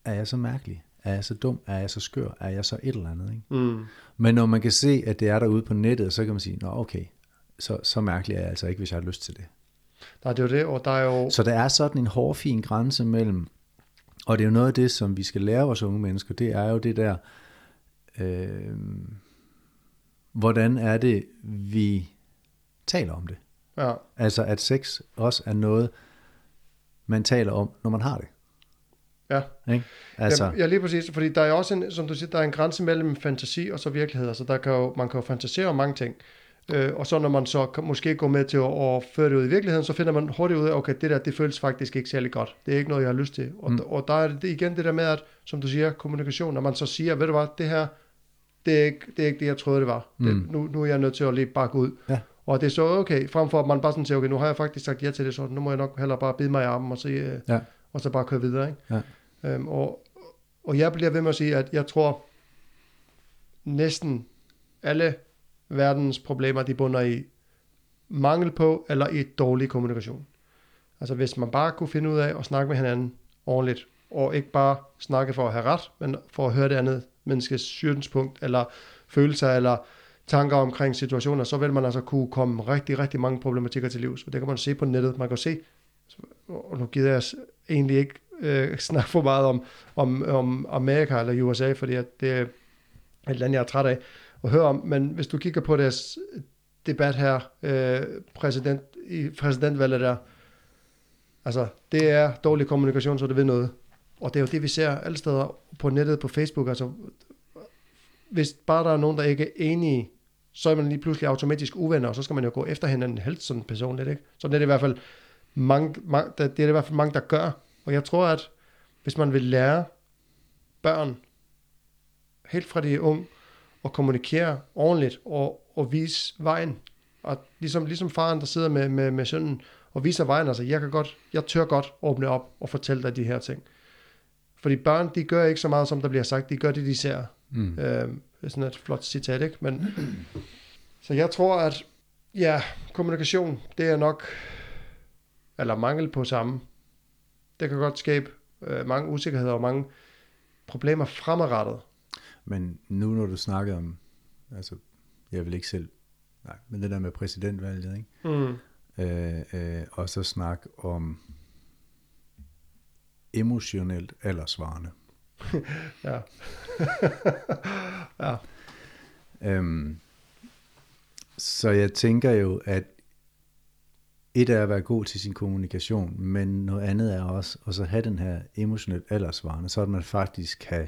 er jeg så mærkelig? Er jeg så dum? Er jeg så skør? Er jeg så et eller andet? Ikke? Mm. Men når man kan se, at det er derude på nettet, så kan man sige, nå okay, så, så mærkelig er jeg altså ikke, hvis jeg har lyst til det. Nej, det er jo det, og der er jo... Så der er sådan en hårfin grænse mellem, og det er jo noget af det, som vi skal lære vores unge mennesker, det er jo det der, øh, hvordan er det, vi taler om det. Ja, Altså at sex også er noget, man taler om, når man har det. Ja. Ikke? Altså, Ja, ja, lige præcis, fordi der er også en, som du siger, der er en grænse mellem fantasi og så virkelighed, altså der kan jo, man kan jo fantasere om mange ting, øh, og så når man så kan, måske går med til at, at føre det ud i virkeligheden, så finder man hurtigt ud af, okay, det der, det føles faktisk ikke særlig godt, det er ikke noget, jeg har lyst til, og, mm. og der er det igen det der med, at, som du siger, kommunikation, når man så siger, ved du hvad, det her, det er ikke det, er ikke det jeg troede, det var, det, Mm. nu, nu er jeg nødt til at lige bakke ud, Ja. og det er så okay, frem for at man bare sådan siger, okay, nu har jeg faktisk sagt ja til det, så nu må jeg nok hellere bare bide mig i armen, og så, øh, Ja. og så bare køre videre, ikke? Ja. Øhm, og, og jeg bliver ved med at sige, at jeg tror, næsten alle verdens problemer, de bunder i mangel på eller i dårlig kommunikation. Altså hvis man bare kunne finde ud af at snakke med hinanden ordentligt, og ikke bare snakke for at have ret, men for at høre det andet menneskes synspunkt, eller følelser, eller tanker omkring situationer, så vil man altså kunne komme rigtig, rigtig mange problematikker til livs. Og det kan man se på nettet. Man kan se, og nu gider jeg egentlig ikke øh, snakke for meget om, om, om Amerika eller USA, fordi at det er et land, jeg er træt af at høre om. Men hvis du kigger på deres debat her, øh, præsident, i præsidentvalget der, altså det er dårlig kommunikation, så det ved noget. Og det er jo det, vi ser alle steder på nettet, på Facebook. Altså, hvis bare der er nogen, der ikke er enige, så er man lige pludselig automatisk uvenner, og så skal man jo gå efter hinanden helst sådan personligt. Ikke? Så det er det i hvert fald mange, mange, det er det i hvert fald mange, der gør. Og jeg tror, at hvis man vil lære børn, helt fra de er unge, at kommunikere ordentligt og, og vise vejen, og ligesom, ligesom faren, der sidder med, med, med sønnen, og viser vejen, altså jeg kan godt, jeg tør godt åbne op og fortælle dig de her ting. Fordi børn, de gør ikke så meget, som der bliver sagt, de gør det, de ser. mm. Øh, sådan et flot citat, ikke? Men, så jeg tror, at ja, kommunikation, det er nok, eller mangel på samme, det kan godt skabe øh, mange usikkerheder og mange problemer fremadrettet. Men nu når du snakker om, altså jeg vil ikke selv, nej, men det der med præsidentvalget, ikke? Mm. Øh, øh, og så snak om emotionelt aldersvarende. ja. ja. Øhm, så jeg tænker jo, at et er at være god til sin kommunikation, men noget andet er også at så have den her emotionelt aldersvarende, så at man faktisk kan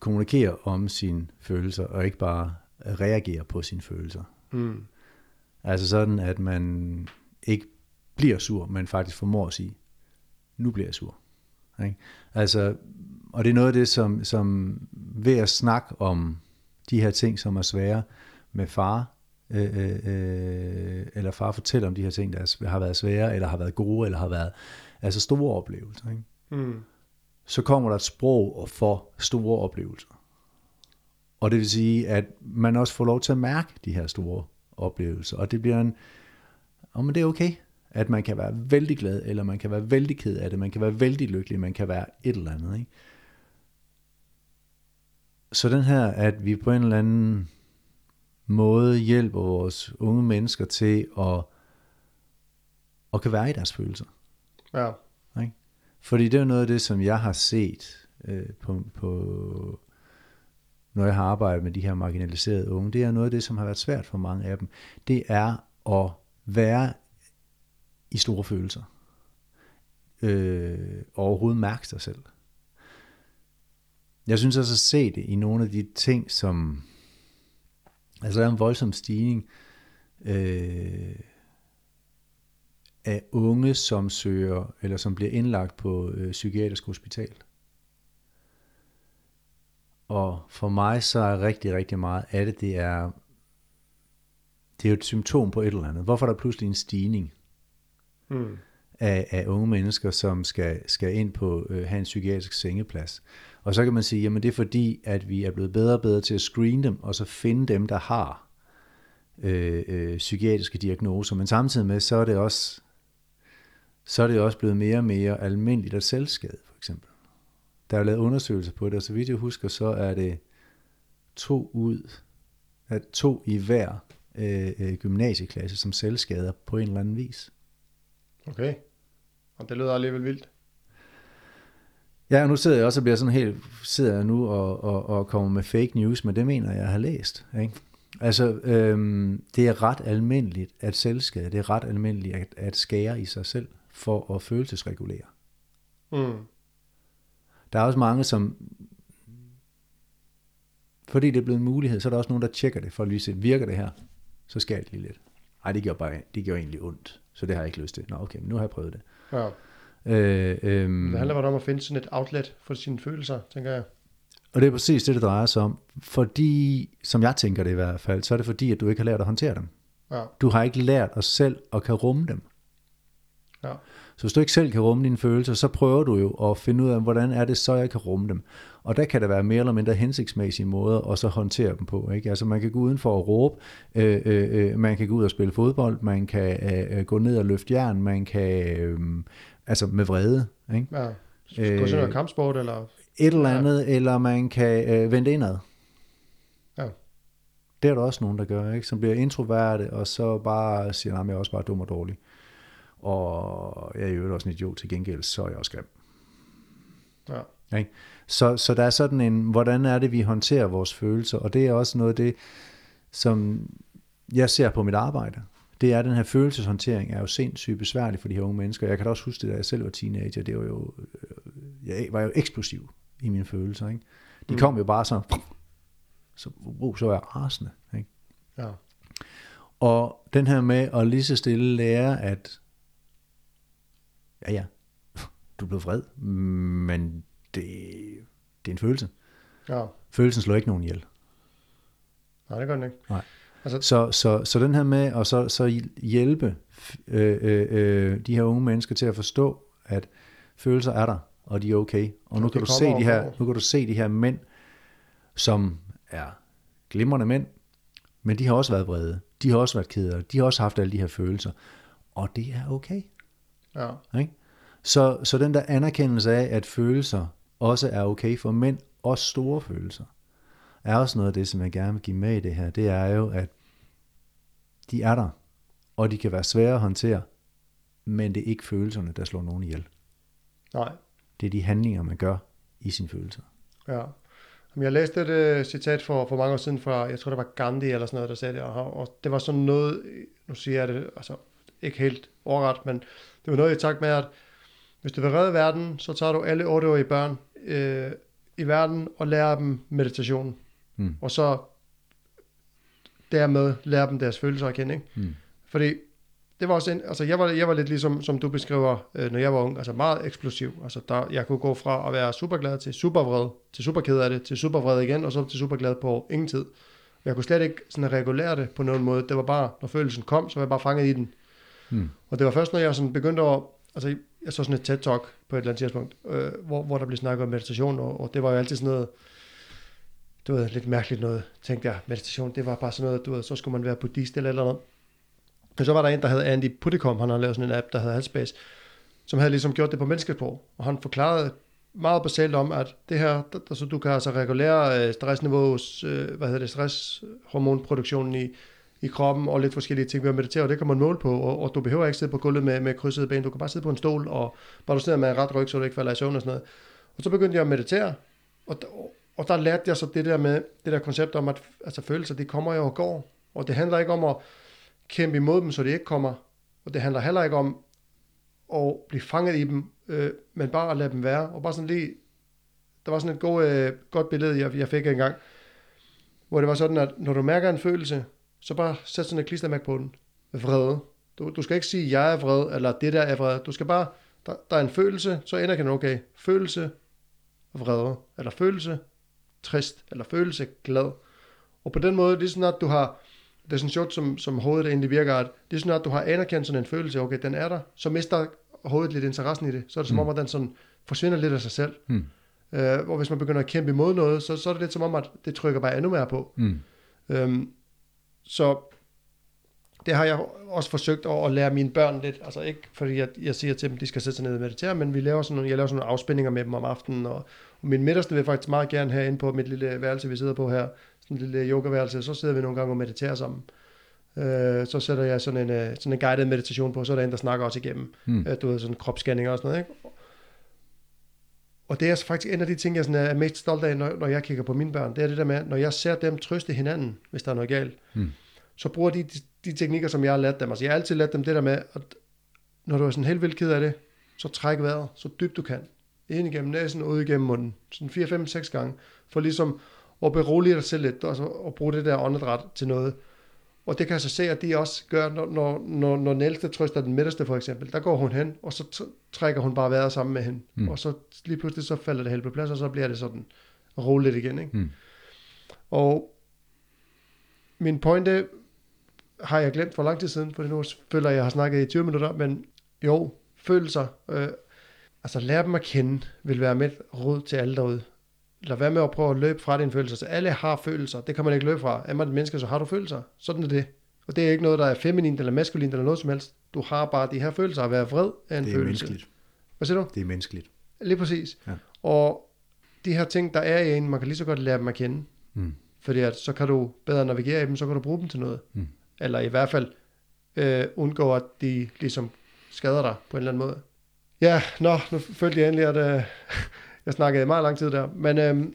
kommunikere om sine følelser, og ikke bare reagere på sine følelser. Mm. Altså sådan, at man ikke bliver sur, men faktisk formår at sige, nu bliver jeg sur. Ikke? Altså, og det er noget af det, som, som ved at snakke om de her ting, som er svære med far, øh, øh eller far fortæller om de her ting, der har været svære, eller har været gode, eller har været altså store oplevelser. Ikke? Mm. Så kommer der et sprog for store oplevelser. Og det vil sige, at man også får lov til at mærke de her store oplevelser, og det bliver en, oh, men det er okay, at man kan være vældig glad, eller man kan være vældig ked af det, man kan være vældig lykkelig, man kan være et eller andet. Ikke? Så den her, at vi på en eller anden måde hjælper vores unge mennesker til at, at kan være i deres følelser. Ja. Ikke? Fordi det er noget af det, som jeg har set øh, på, på, når jeg har arbejdet med de her marginaliserede unge. Det er noget af det, som har været svært for mange af dem. Det er at være i store følelser. Øh, og overhovedet mærke sig selv. Jeg synes også at se det i nogle af de ting, som... Altså der er en voldsom stigning øh, af unge, som søger, eller som bliver indlagt på øh, psykiatrisk hospital. Og for mig så er rigtig, rigtig meget af det, det er, det er jo et symptom på et eller andet. Hvorfor er der pludselig en stigning mm. af, af unge mennesker, som skal, skal ind på øh, have en psykiatrisk sengeplads? Og så kan man sige, jamen det er fordi, at vi er blevet bedre og bedre til at screene dem, og så finde dem, der har øh, øh, psykiatriske diagnoser. Men samtidig med, så er det også så er det også blevet mere og mere almindeligt at selvskade, for eksempel. Der er lavet undersøgelser på det, og så vidt jeg husker, så er det to ud, at to i hver øh, øh, gymnasieklasse, som selvskader på en eller anden vis. Okay. Og det lyder alligevel vildt. Ja, og nu sidder jeg også og bliver sådan helt, sidder jeg nu og, og, og kommer med fake news, men det mener jeg, jeg har læst. Ikke? Altså, øhm, det er ret almindeligt at selvskade, det er ret almindeligt at, at skære i sig selv for at følelsesregulere. Mm. Der er også mange, som, fordi det er blevet en mulighed, så er der også nogen, der tjekker det, for at lige se, virker det her? Så skal det lige lidt. Ej, det gjorde, bare, det gjorde egentlig ondt, så det har jeg ikke lyst til. Nå, okay, men nu har jeg prøvet det. Ja. Øh, øhm, det handler bare om at finde sådan et outlet for sine følelser, tænker jeg. Og det er præcis det, det drejer sig om. Fordi, som jeg tænker det i hvert fald, så er det fordi, at du ikke har lært at håndtere dem. Ja. Du har ikke lært os selv at kan rumme dem. Ja. Så hvis du ikke selv kan rumme dine følelser, så prøver du jo at finde ud af, hvordan er det så, jeg kan rumme dem. Og der kan der være mere eller mindre hensigtsmæssige måder at så håndtere dem på. Ikke? Altså man kan gå uden for at råbe, øh, øh, øh, man kan gå ud og spille fodbold, man kan øh, gå ned og løfte jern, man kan, øh, altså med vrede. Ikke? Ja. Gå til noget kampsport eller... Et eller andet, ja. eller man kan øh, vende indad. Ja. Det er der også nogen, der gør, ikke? som bliver introverte, og så bare siger, at jeg er også bare dum og dårlig. Og jeg er jo også en idiot til gengæld, så er jeg også grim. Ja. Ikke? Så, så der er sådan en, hvordan er det, vi håndterer vores følelser, og det er også noget af det, som jeg ser på mit arbejde. Det er, den her følelseshåndtering er jo sindssygt besværlig for de her unge mennesker. Jeg kan da også huske det, da jeg selv var teenager, det var jo, øh, jeg var jo eksplosiv i mine følelser. Ikke? De mm. kom jo bare så, uh, så var jeg rasende. Ikke? Ja. Og den her med at lige så stille lære, at ja ja, du blevet vred, men det, det er en følelse. Ja. Følelsen slår ikke nogen ihjel. Nej, det gør den ikke. Nej. Altså, så, så, så den her med at så, så hjælpe øh, øh, øh, de her unge mennesker til at forstå, at følelser er der, og de er okay. Og nu kan, du se de her, nu kan du se de her mænd, som er glimrende mænd, men de har også været vrede. De har også været kede De har også haft alle de her følelser. Og det er okay. Ja. Ikke? Så, så den der anerkendelse af, at følelser også er okay for mænd, også store følelser, er også noget af det, som jeg gerne vil give med i det her. Det er jo, at de er der, og de kan være svære at håndtere, men det er ikke følelserne, der slår nogen ihjel. Nej. Det er de handlinger, man gør i sine følelser. Ja. Jeg læste et uh, citat for, for mange år siden fra, jeg tror det var Gandhi eller sådan noget, der sagde det, og, og det var sådan noget, nu siger jeg det, altså ikke helt overret, men det var noget i takt med, at hvis du vil redde verden, så tager du alle 8-årige børn øh, i verden og lærer dem meditation. Mm. Og så dermed lærer dem deres følelser at kende. Ikke? Mm. Fordi det var også en, altså jeg var, jeg var lidt ligesom, som du beskriver, øh, når jeg var ung, altså meget eksplosiv. Altså der, jeg kunne gå fra at være super glad til super vred, til super ked af det, til super vred igen, og så til super glad på ingen tid. Jeg kunne slet ikke sådan regulere det på nogen måde. Det var bare, når følelsen kom, så var jeg bare fanget i den. Mm. Og det var først, når jeg sådan begyndte at, altså jeg så sådan et TED-talk på et eller andet tidspunkt, øh, hvor, hvor der blev snakket om meditation, og, og det var jo altid sådan noget, du ved, lidt mærkeligt noget, tænkte jeg, meditation, det var bare sådan noget, du ved, så skulle man være buddhist eller eller andet. Og så var der en, der hed Andy Puttekom, han har lavet sådan en app, der hedder Headspace, som havde ligesom gjort det på menneskesprog, og han forklarede meget basalt om, at det her, der, altså, du kan altså regulere øh, stressniveauet, øh, hvad hedder det, stresshormonproduktionen i, i kroppen, og lidt forskellige ting ved at meditere, og det kan man måle på, og, og du behøver ikke sidde på gulvet med, med krydsede ben, du kan bare sidde på en stol, og bare du sidder med en ret ryg, så du ikke falder i søvn og sådan noget. Og så begyndte jeg at meditere, og, og, der lærte jeg så det der med, det der koncept om, at altså, følelser, det kommer jo og går, og det handler ikke om at kæmpe imod dem, så de ikke kommer, og det handler heller ikke om at blive fanget i dem, øh, men bare at lade dem være, og bare sådan lige, der var sådan et god, øh, godt billede, jeg, jeg fik engang, hvor det var sådan, at når du mærker en følelse, så bare sæt sådan et klistermærke på den. Vrede. Du, du skal ikke sige, jeg er vred, eller det der er vred. Du skal bare, der, der er en følelse, så ender kan okay. Følelse, vrede, eller følelse, trist, eller følelse, glad. Og på den måde, det er sådan, at du har, det er sådan sjovt, som, som hovedet egentlig virker, at det er sådan, at du har anerkendt sådan en følelse, okay, den er der, så mister hovedet lidt interessen i det. Så er det som Mm. om, at den sådan forsvinder lidt af sig selv. Mm. Øh, hvor hvis man begynder at kæmpe imod noget, så, så er det lidt som om, at det trykker bare endnu mere på. Mm. Øhm, så det har jeg også forsøgt at, at lære mine børn lidt. Altså ikke fordi jeg, jeg siger til dem, de skal sætte sig ned og meditere, men vi laver sådan nogle, jeg laver sådan nogle afspændinger med dem om aftenen. Og, og min midterste vil faktisk meget gerne have inde på mit lille værelse, vi sidder på her. Sådan et lille yogaværelse. Så sidder vi nogle gange og mediterer sammen. Øh, så sætter jeg sådan en, øh, sådan en guided meditation på, så er der en, der snakker også igennem. Mm. Øh, du ved, sådan kropsscanninger og sådan noget, ikke? Og det er faktisk en af de ting, jeg sådan er mest stolt af, når, når jeg kigger på mine børn. Det er det der med, når jeg ser dem trøste hinanden, hvis der er noget galt, Mm. Så bruger de, de de teknikker, som jeg har lært dem. Altså jeg har altid lært dem det der med, at når du er sådan helt vildt ked af det, så træk vejret så dybt du kan. Ind igennem næsen, ud igennem munden. Sådan 4, 5, 6 gange. For ligesom at berolige dig selv lidt, og, så, og bruge det der åndedræt til noget. Og det kan jeg så se, at de også gør, når, når, når, når den ældste trøster den midterste for eksempel. Der går hun hen, og så tr- trækker hun bare vejret sammen med hende. Mm. Og så lige pludselig så falder det helt på plads, og så bliver det sådan roligt igen. Ikke? Mm. Og min pointe har jeg glemt for lang tid siden, for nu føler jeg, jeg har snakket i 20 minutter, men jo, følelser, øh, altså lære dem at kende, vil være mit råd til alle derude. Lad være med at prøve at løbe fra dine følelser. Så alle har følelser, det kan man ikke løbe fra. Er man et menneske, så har du følelser. Sådan er det. Og det er ikke noget, der er feminint eller maskulint eller noget som helst. Du har bare de her følelser. At være vred er en Det er følelse. menneskeligt. Hvad siger du? Det er menneskeligt. Lige præcis. Ja. Og de her ting, der er i en, man kan lige så godt lære dem at kende. Mm. Fordi at så kan du bedre navigere i dem, så kan du bruge dem til noget. Mm. Eller i hvert fald øh, undgå, at de ligesom skader dig på en eller anden måde. Ja, nå, nu følte jeg endelig, at øh, jeg snakkede meget lang tid der. Men øh,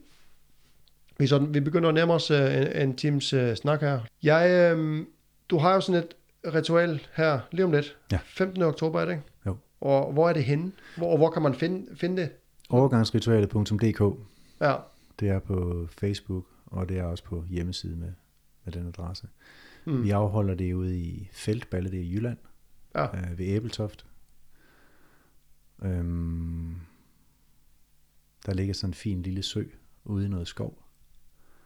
vi, sådan, vi begynder at nærme os øh, en, en times øh, snak her. Jeg, øh, du har jo sådan et ritual her lige om lidt. Ja. 15. oktober er det, ikke? Jo. Og hvor er det henne? Hvor, og hvor kan man finde, finde det? Overgangsritualet.dk Ja, Det er på Facebook, og det er også på hjemmeside med, med den adresse. Mm. Vi afholder det ude i Feltballe, det er i Jylland, ja. øh, ved Æbeltoft. Øhm, der ligger sådan en fin lille sø ude i noget skov,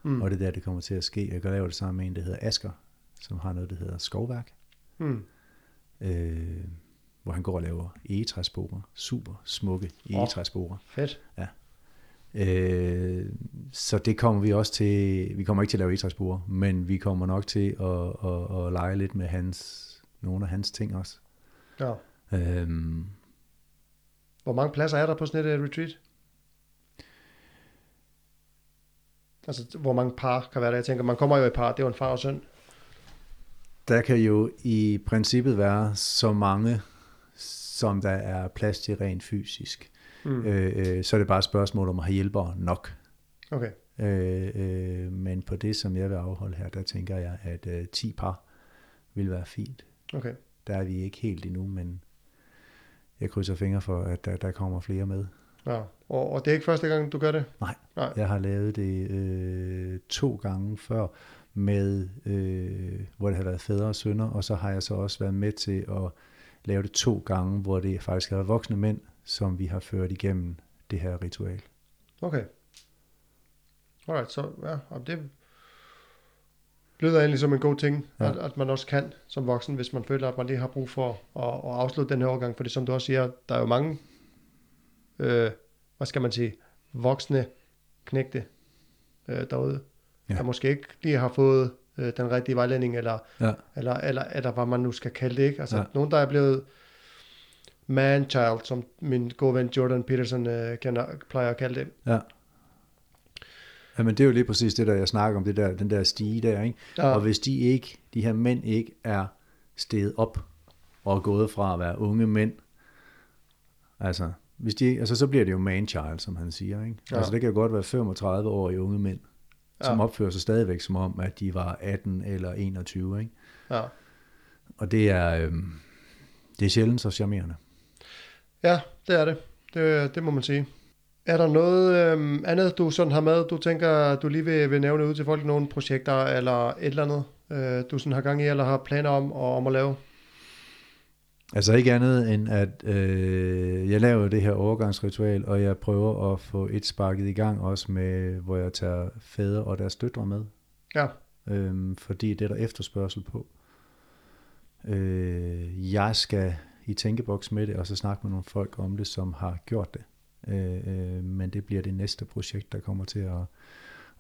Mm. og det er der, det kommer til at ske. Jeg kan lave det sammen med en, der hedder Asker, som har noget, der hedder skovværk, Mm. øh, hvor han går og laver egetræsporer. Super smukke egetræsporer. Fedt. Øh, så det kommer vi også til, vi kommer ikke til at lave egetræsspor, men vi kommer nok til at, at, at lege lidt med hans, nogle af hans ting også. Ja. Øhm, Hvor mange pladser er der på sådan et uh, retreat? Altså, hvor mange par kan være der? Jeg tænker, man kommer jo i par, det er jo en far og søn. der kan jo i princippet være så mange, som der er plads til rent fysisk. Mm. Øh, øh, så er det bare et spørgsmål om at have hjælpere nok. Okay. Øh, øh, men på det, som jeg vil afholde her, der tænker jeg, at øh, 10 par vil være fint. Okay. Der er vi ikke helt endnu, men jeg krydser fingre for, at der, der kommer flere med. Ja. Og, og det er ikke første gang, du gør det? Nej, Nej. jeg har lavet det øh, to gange før, med, øh, hvor det har været fædre og sønner, og så har jeg så også været med til at lave det to gange, hvor det faktisk har været voksne mænd, som vi har ført igennem det her ritual. Okay. Alright, så ja, det lyder egentlig som en god ting, Ja. at, at man også kan som voksen, hvis man føler, at man lige har brug for at, at afslutte den her overgang. Fordi som du også siger, der er jo mange, øh, hvad skal man sige, voksne knægte øh, derude, Ja. der måske ikke lige har fået øh, den rigtige vejledning, eller, Ja, eller, eller, eller hvad man nu skal kalde det. Ikke? Altså ja. nogen, der er blevet man-child, som min gode ven Jordan Peterson øh, kender, plejer at kalde det. ja. Jamen det er jo lige præcis det der, jeg snakker om, det der, den der stige der, ikke? Ja. Og hvis de ikke, de her mænd ikke er steget op og er gået fra at være unge mænd, altså, hvis de, altså så bliver det jo man-child, som han siger, ikke? Ja. Altså det kan jo godt være 35 år i unge mænd, som Ja. opfører sig stadigvæk som om, at de var 18 eller 21, ikke? Ja. Og det er, øhm, det er sjældent så charmerende. Ja, det er det. Det, det må man sige. Er der noget øhm, andet, du sådan har med, du tænker, du lige vil, vil nævne ud til folk, nogle projekter eller et eller andet, øh, du sådan har gang i, eller har planer om, og, om at lave? Altså ikke andet end, at øh, jeg laver det her overgangsritual, og jeg prøver at få et sparket i gang også med, hvor jeg tager fædre og deres døtre med. Ja, Øhm, fordi det er der efterspørgsel på. Øh, jeg skal i tænkeboks med det, og så snakke med nogle folk om det, som har gjort det. Øh, øh, men det bliver det næste projekt, der kommer til at,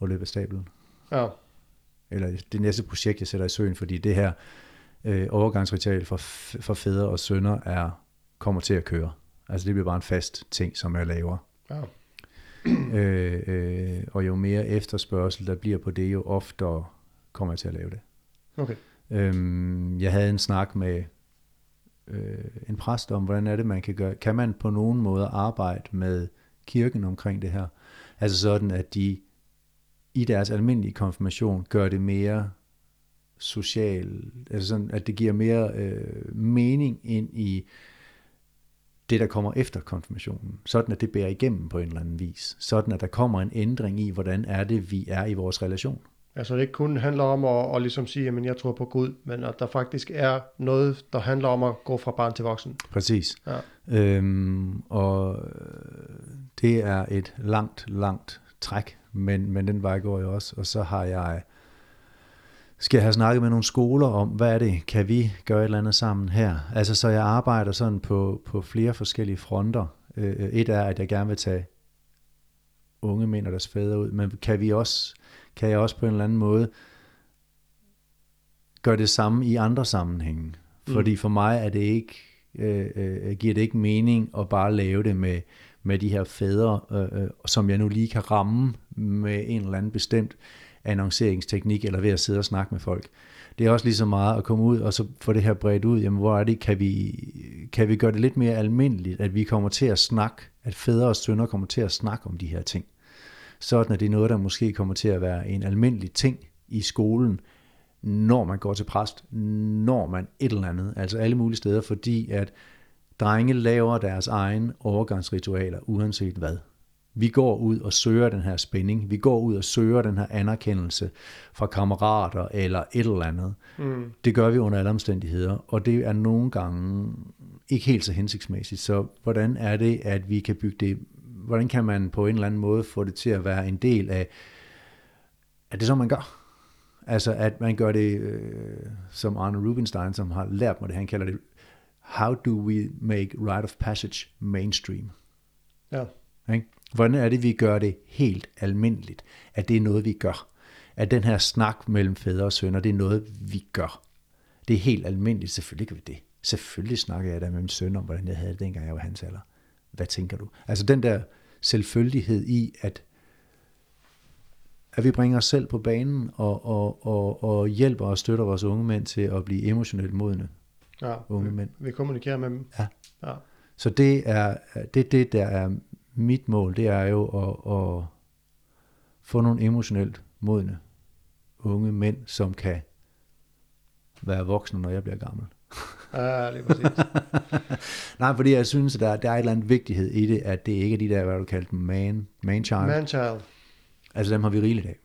at løbe af stablen. ja, Eller det næste projekt, jeg sætter i søen, fordi det her øh, overgangsritual for, for fædre og sønner er, kommer til at køre. Altså det bliver bare en fast ting, som jeg laver. ja, øh, øh, og jo mere efterspørgsel der bliver på det, jo oftere kommer jeg til at lave det. okay. Øhm, jeg havde en snak med øh, en præst om, hvordan er det, man kan gøre. Kan man på nogen måde arbejde med kirken omkring det her? Altså sådan, at de i deres almindelige konfirmation gør det mere social, altså sådan, at det giver mere øh, mening ind i det, der kommer efter konfirmationen. Sådan, at det bærer igennem på en eller anden vis. Sådan, at der kommer en ændring i, hvordan er det, vi er i vores relation. Altså det ikke kun handler om at, at ligesom sige, at jeg tror på Gud, men at der faktisk er noget, der handler om at gå fra barn til voksen. Præcis. Ja. Øhm, og øh, det er et langt, langt træk, men, men den vej går jeg også. Og så har jeg, skal jeg have snakket med nogle skoler om, hvad er det, kan vi gøre et eller andet sammen her? Altså så jeg arbejder sådan på, på flere forskellige fronter. Øh, et er, at jeg gerne vil tage unge mænd og deres fædre ud, men kan vi også, kan jeg også på en eller anden måde gøre det samme i andre sammenhænge? Fordi for mig er det ikke, øh, øh, giver det ikke mening at bare lave det med, med de her fædre, øh, øh, som jeg nu lige kan ramme med en eller anden bestemt annonceringsteknik, eller ved at sidde og snakke med folk. Det er også lige så meget at komme ud og så få det her bredt ud. Jamen, hvor er det, kan vi, kan vi gøre det lidt mere almindeligt, at vi kommer til at snakke, at fædre og sønner kommer til at snakke om de her ting. Sådan at det er noget, der måske kommer til at være en almindelig ting i skolen, når man går til præst, når man et eller andet, altså alle mulige steder, fordi at drenge laver deres egen overgangsritualer, uanset hvad. Vi går ud og søger den her spænding, vi går ud og søger den her anerkendelse fra kammerater eller et eller andet. Mm. Det gør vi under alle omstændigheder, og det er nogle gange ikke helt så hensigtsmæssigt. Så hvordan er det, at vi kan bygge det, hvordan kan man på en eller anden måde få det til at være en del af, at det så, man gør? Altså at man gør det, øh, som Arne Rubinstein, som har lært mig det, han kalder det, how do we make rite of passage mainstream? Ja, Ikke? Hvordan er det, vi gør det helt almindeligt? At det er noget, vi gør. At den her snak mellem fædre og sønner, det er noget, vi gør. Det er helt almindeligt. Selvfølgelig gør vi det. Selvfølgelig snakker jeg da med min søn om, hvordan jeg havde det, dengang jeg var hans alder. Hvad tænker du? Altså den der selvfølgelighed i, at, at vi bringer os selv på banen og, og, og, og hjælper og støtter vores unge mænd til at blive emotionelt modne. Ja, unge vi, mænd. vi kommunikerer med dem. Ja. Ja. Så det er det, det, der er mit mål, det er jo at, at få nogle emotionelt modne unge mænd, som kan være voksne, når jeg bliver gammel. Ja, lige præcis. Nej, fordi jeg synes, at der, der er et eller andet vigtighed i det, at det ikke er de der, hvad du kalder dem, man, man child. Man. Man-child. Altså dem har vi rigeligt af.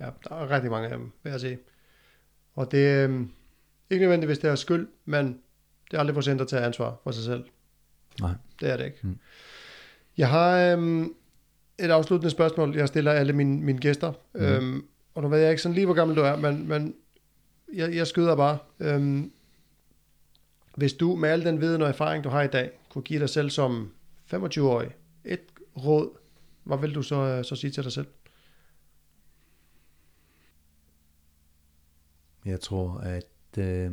Ja, der er rigtig mange af dem, vil jeg sige. Og det er øhm, ikke nødvendigvis deres skyld, men det er aldrig for sent at tage ansvar for sig selv. Nej. Det er det ikke. Mm. Jeg har øhm, et afsluttende spørgsmål, jeg stiller alle mine, mine gæster. Mm. Øhm, og nu ved jeg ikke sådan lige, hvor gammel du er, men, men jeg, jeg skyder bare. Øhm, hvis du med al den viden og erfaring, du har i dag, kunne give dig selv som 25-årig et råd, hvad vil du så, så sige til dig selv? Jeg tror, at... Øh...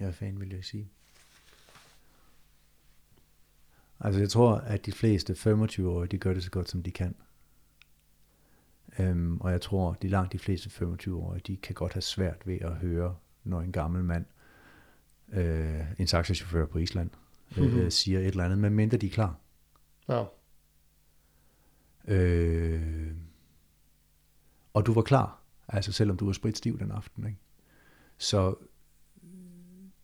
Ja, hvad fanden vil jeg sige? Altså, jeg tror, at de fleste 25-årige, de gør det så godt, som de kan. Øhm, og jeg tror, de langt de fleste 25-årige, de kan godt have svært ved at høre, når en gammel mand, øh, en taxachauffør på Island, øh, Mhm. siger et eller andet, medmindre de er klar. Ja, Øh, og du var klar, altså selvom du var spritstiv den aften. Ikke? Så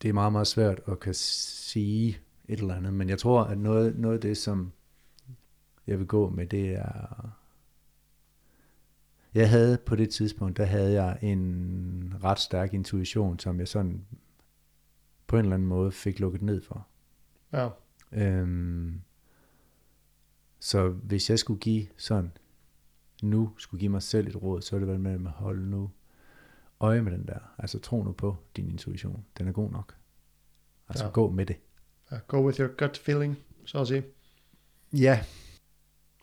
det er meget, meget svært at kan sige et eller andet, men jeg tror, at noget, noget af det, som jeg vil gå med, det er... Jeg havde på det tidspunkt, der havde jeg en ret stærk intuition, som jeg sådan på en eller anden måde fik lukket ned for. ja, Øhm, så hvis jeg skulle give sådan, nu skulle give mig selv et råd, så er det vel med at holde nu øje med den der. Altså tro nu på din intuition. Den er god nok. Altså Ja. gå med det. ja. Go with your gut feeling, så at sige. Ja,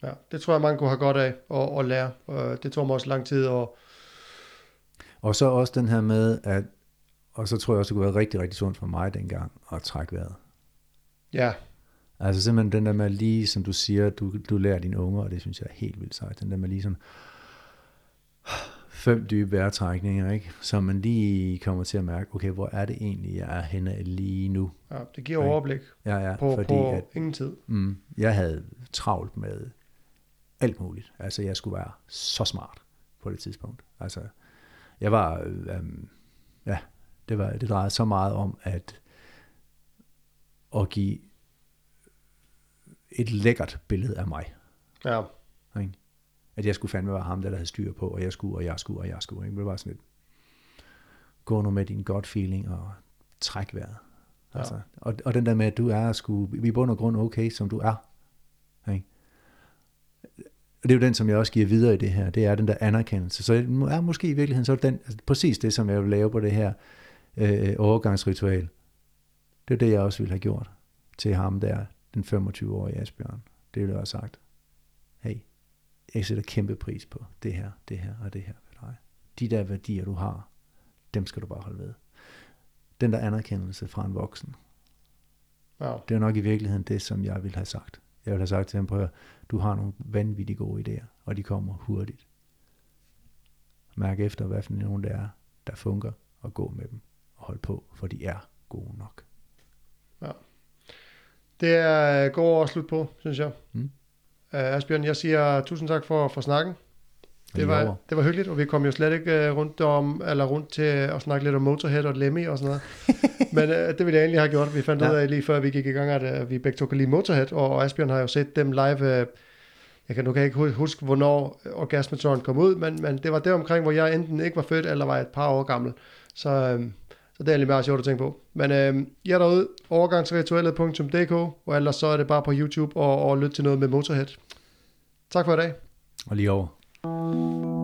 Ja, det tror jeg, man kunne have godt af at, at lære. Det tog mig også lang tid at... og så også den her med, at og så tror jeg også, det kunne være rigtig, rigtig sundt for mig dengang at trække vejret. Ja, Altså simpelthen den der med lige, som du siger, du, du lærer dine unger, og det synes jeg er helt vildt sejt, den der med lige sådan fem dybe vejrtrækninger, ikke? Så man lige kommer til at mærke, okay, hvor er det egentlig, jeg er henne lige nu? ja det giver overblik Ja, ja, på, fordi på at, ingen tid. mm, jeg havde travlt med alt muligt. Altså jeg skulle være så smart på det tidspunkt. Altså jeg var, øh, øhm, ja, det, var, det drejede så meget om at, at give et lækkert billede af mig. Ja, Ikke? At jeg skulle fandme være ham, der, der havde styr på, og jeg skulle, og jeg skulle, og jeg skulle. Ikke? Det var sådan lidt, gå nu med din godt feeling og træk vejret. Ja. Altså, og, og den der med, at du er sgu, i bund og grund okay, som du er. Ikke? Og det er jo den, som jeg også giver videre i det her, det er den der anerkendelse. Så er måske i virkeligheden, så er den, altså præcis det, som jeg vil lave på det her øh, overgangsritual. Det er det, jeg også ville have gjort til ham der, den 25-årige Asbjørn. Det ville jeg have sagt. Hey, jeg sætter kæmpe pris på det her, det her og det her ved dig. De der værdier, du har, dem skal du bare holde ved. Den der anerkendelse fra en voksen, ja, det er nok i virkeligheden det, som jeg ville have sagt. Jeg ville have sagt til ham, prøv at du har nogle vanvittigt gode idéer, og de kommer hurtigt. Mærk efter, hvad for nogle det er, der fungerer, og gå med dem, og hold på, for de er gode nok. det er god at slutte på, synes jeg. Mm. Uh, Asbjørn, jeg siger tusind tak for, for snakken. Det var, det var hyggeligt, og vi kom jo slet ikke uh, rundt, om, eller rundt til at snakke lidt om Motorhead og Lemmy og sådan noget. Men uh, det ville jeg egentlig have gjort. Vi fandt ja. Ud af lige før vi gik i gang, at uh, vi begge to kan lide Motorhead, og, og Asbjørn har jo set dem live. Uh, jeg kan nu kan jeg ikke hu- huske, hvornår Orgasmetron kom ud, men, men det var der omkring, hvor jeg enten ikke var født, eller var et par år gammel. Så, uh, så det er egentlig meget sjovt at tænke på. Men øh, jeg er derude, overgangsritualet.dk, og ellers så er det bare på YouTube og, og lytte til noget med Motorhead. Tak for i dag. Og lige over. Música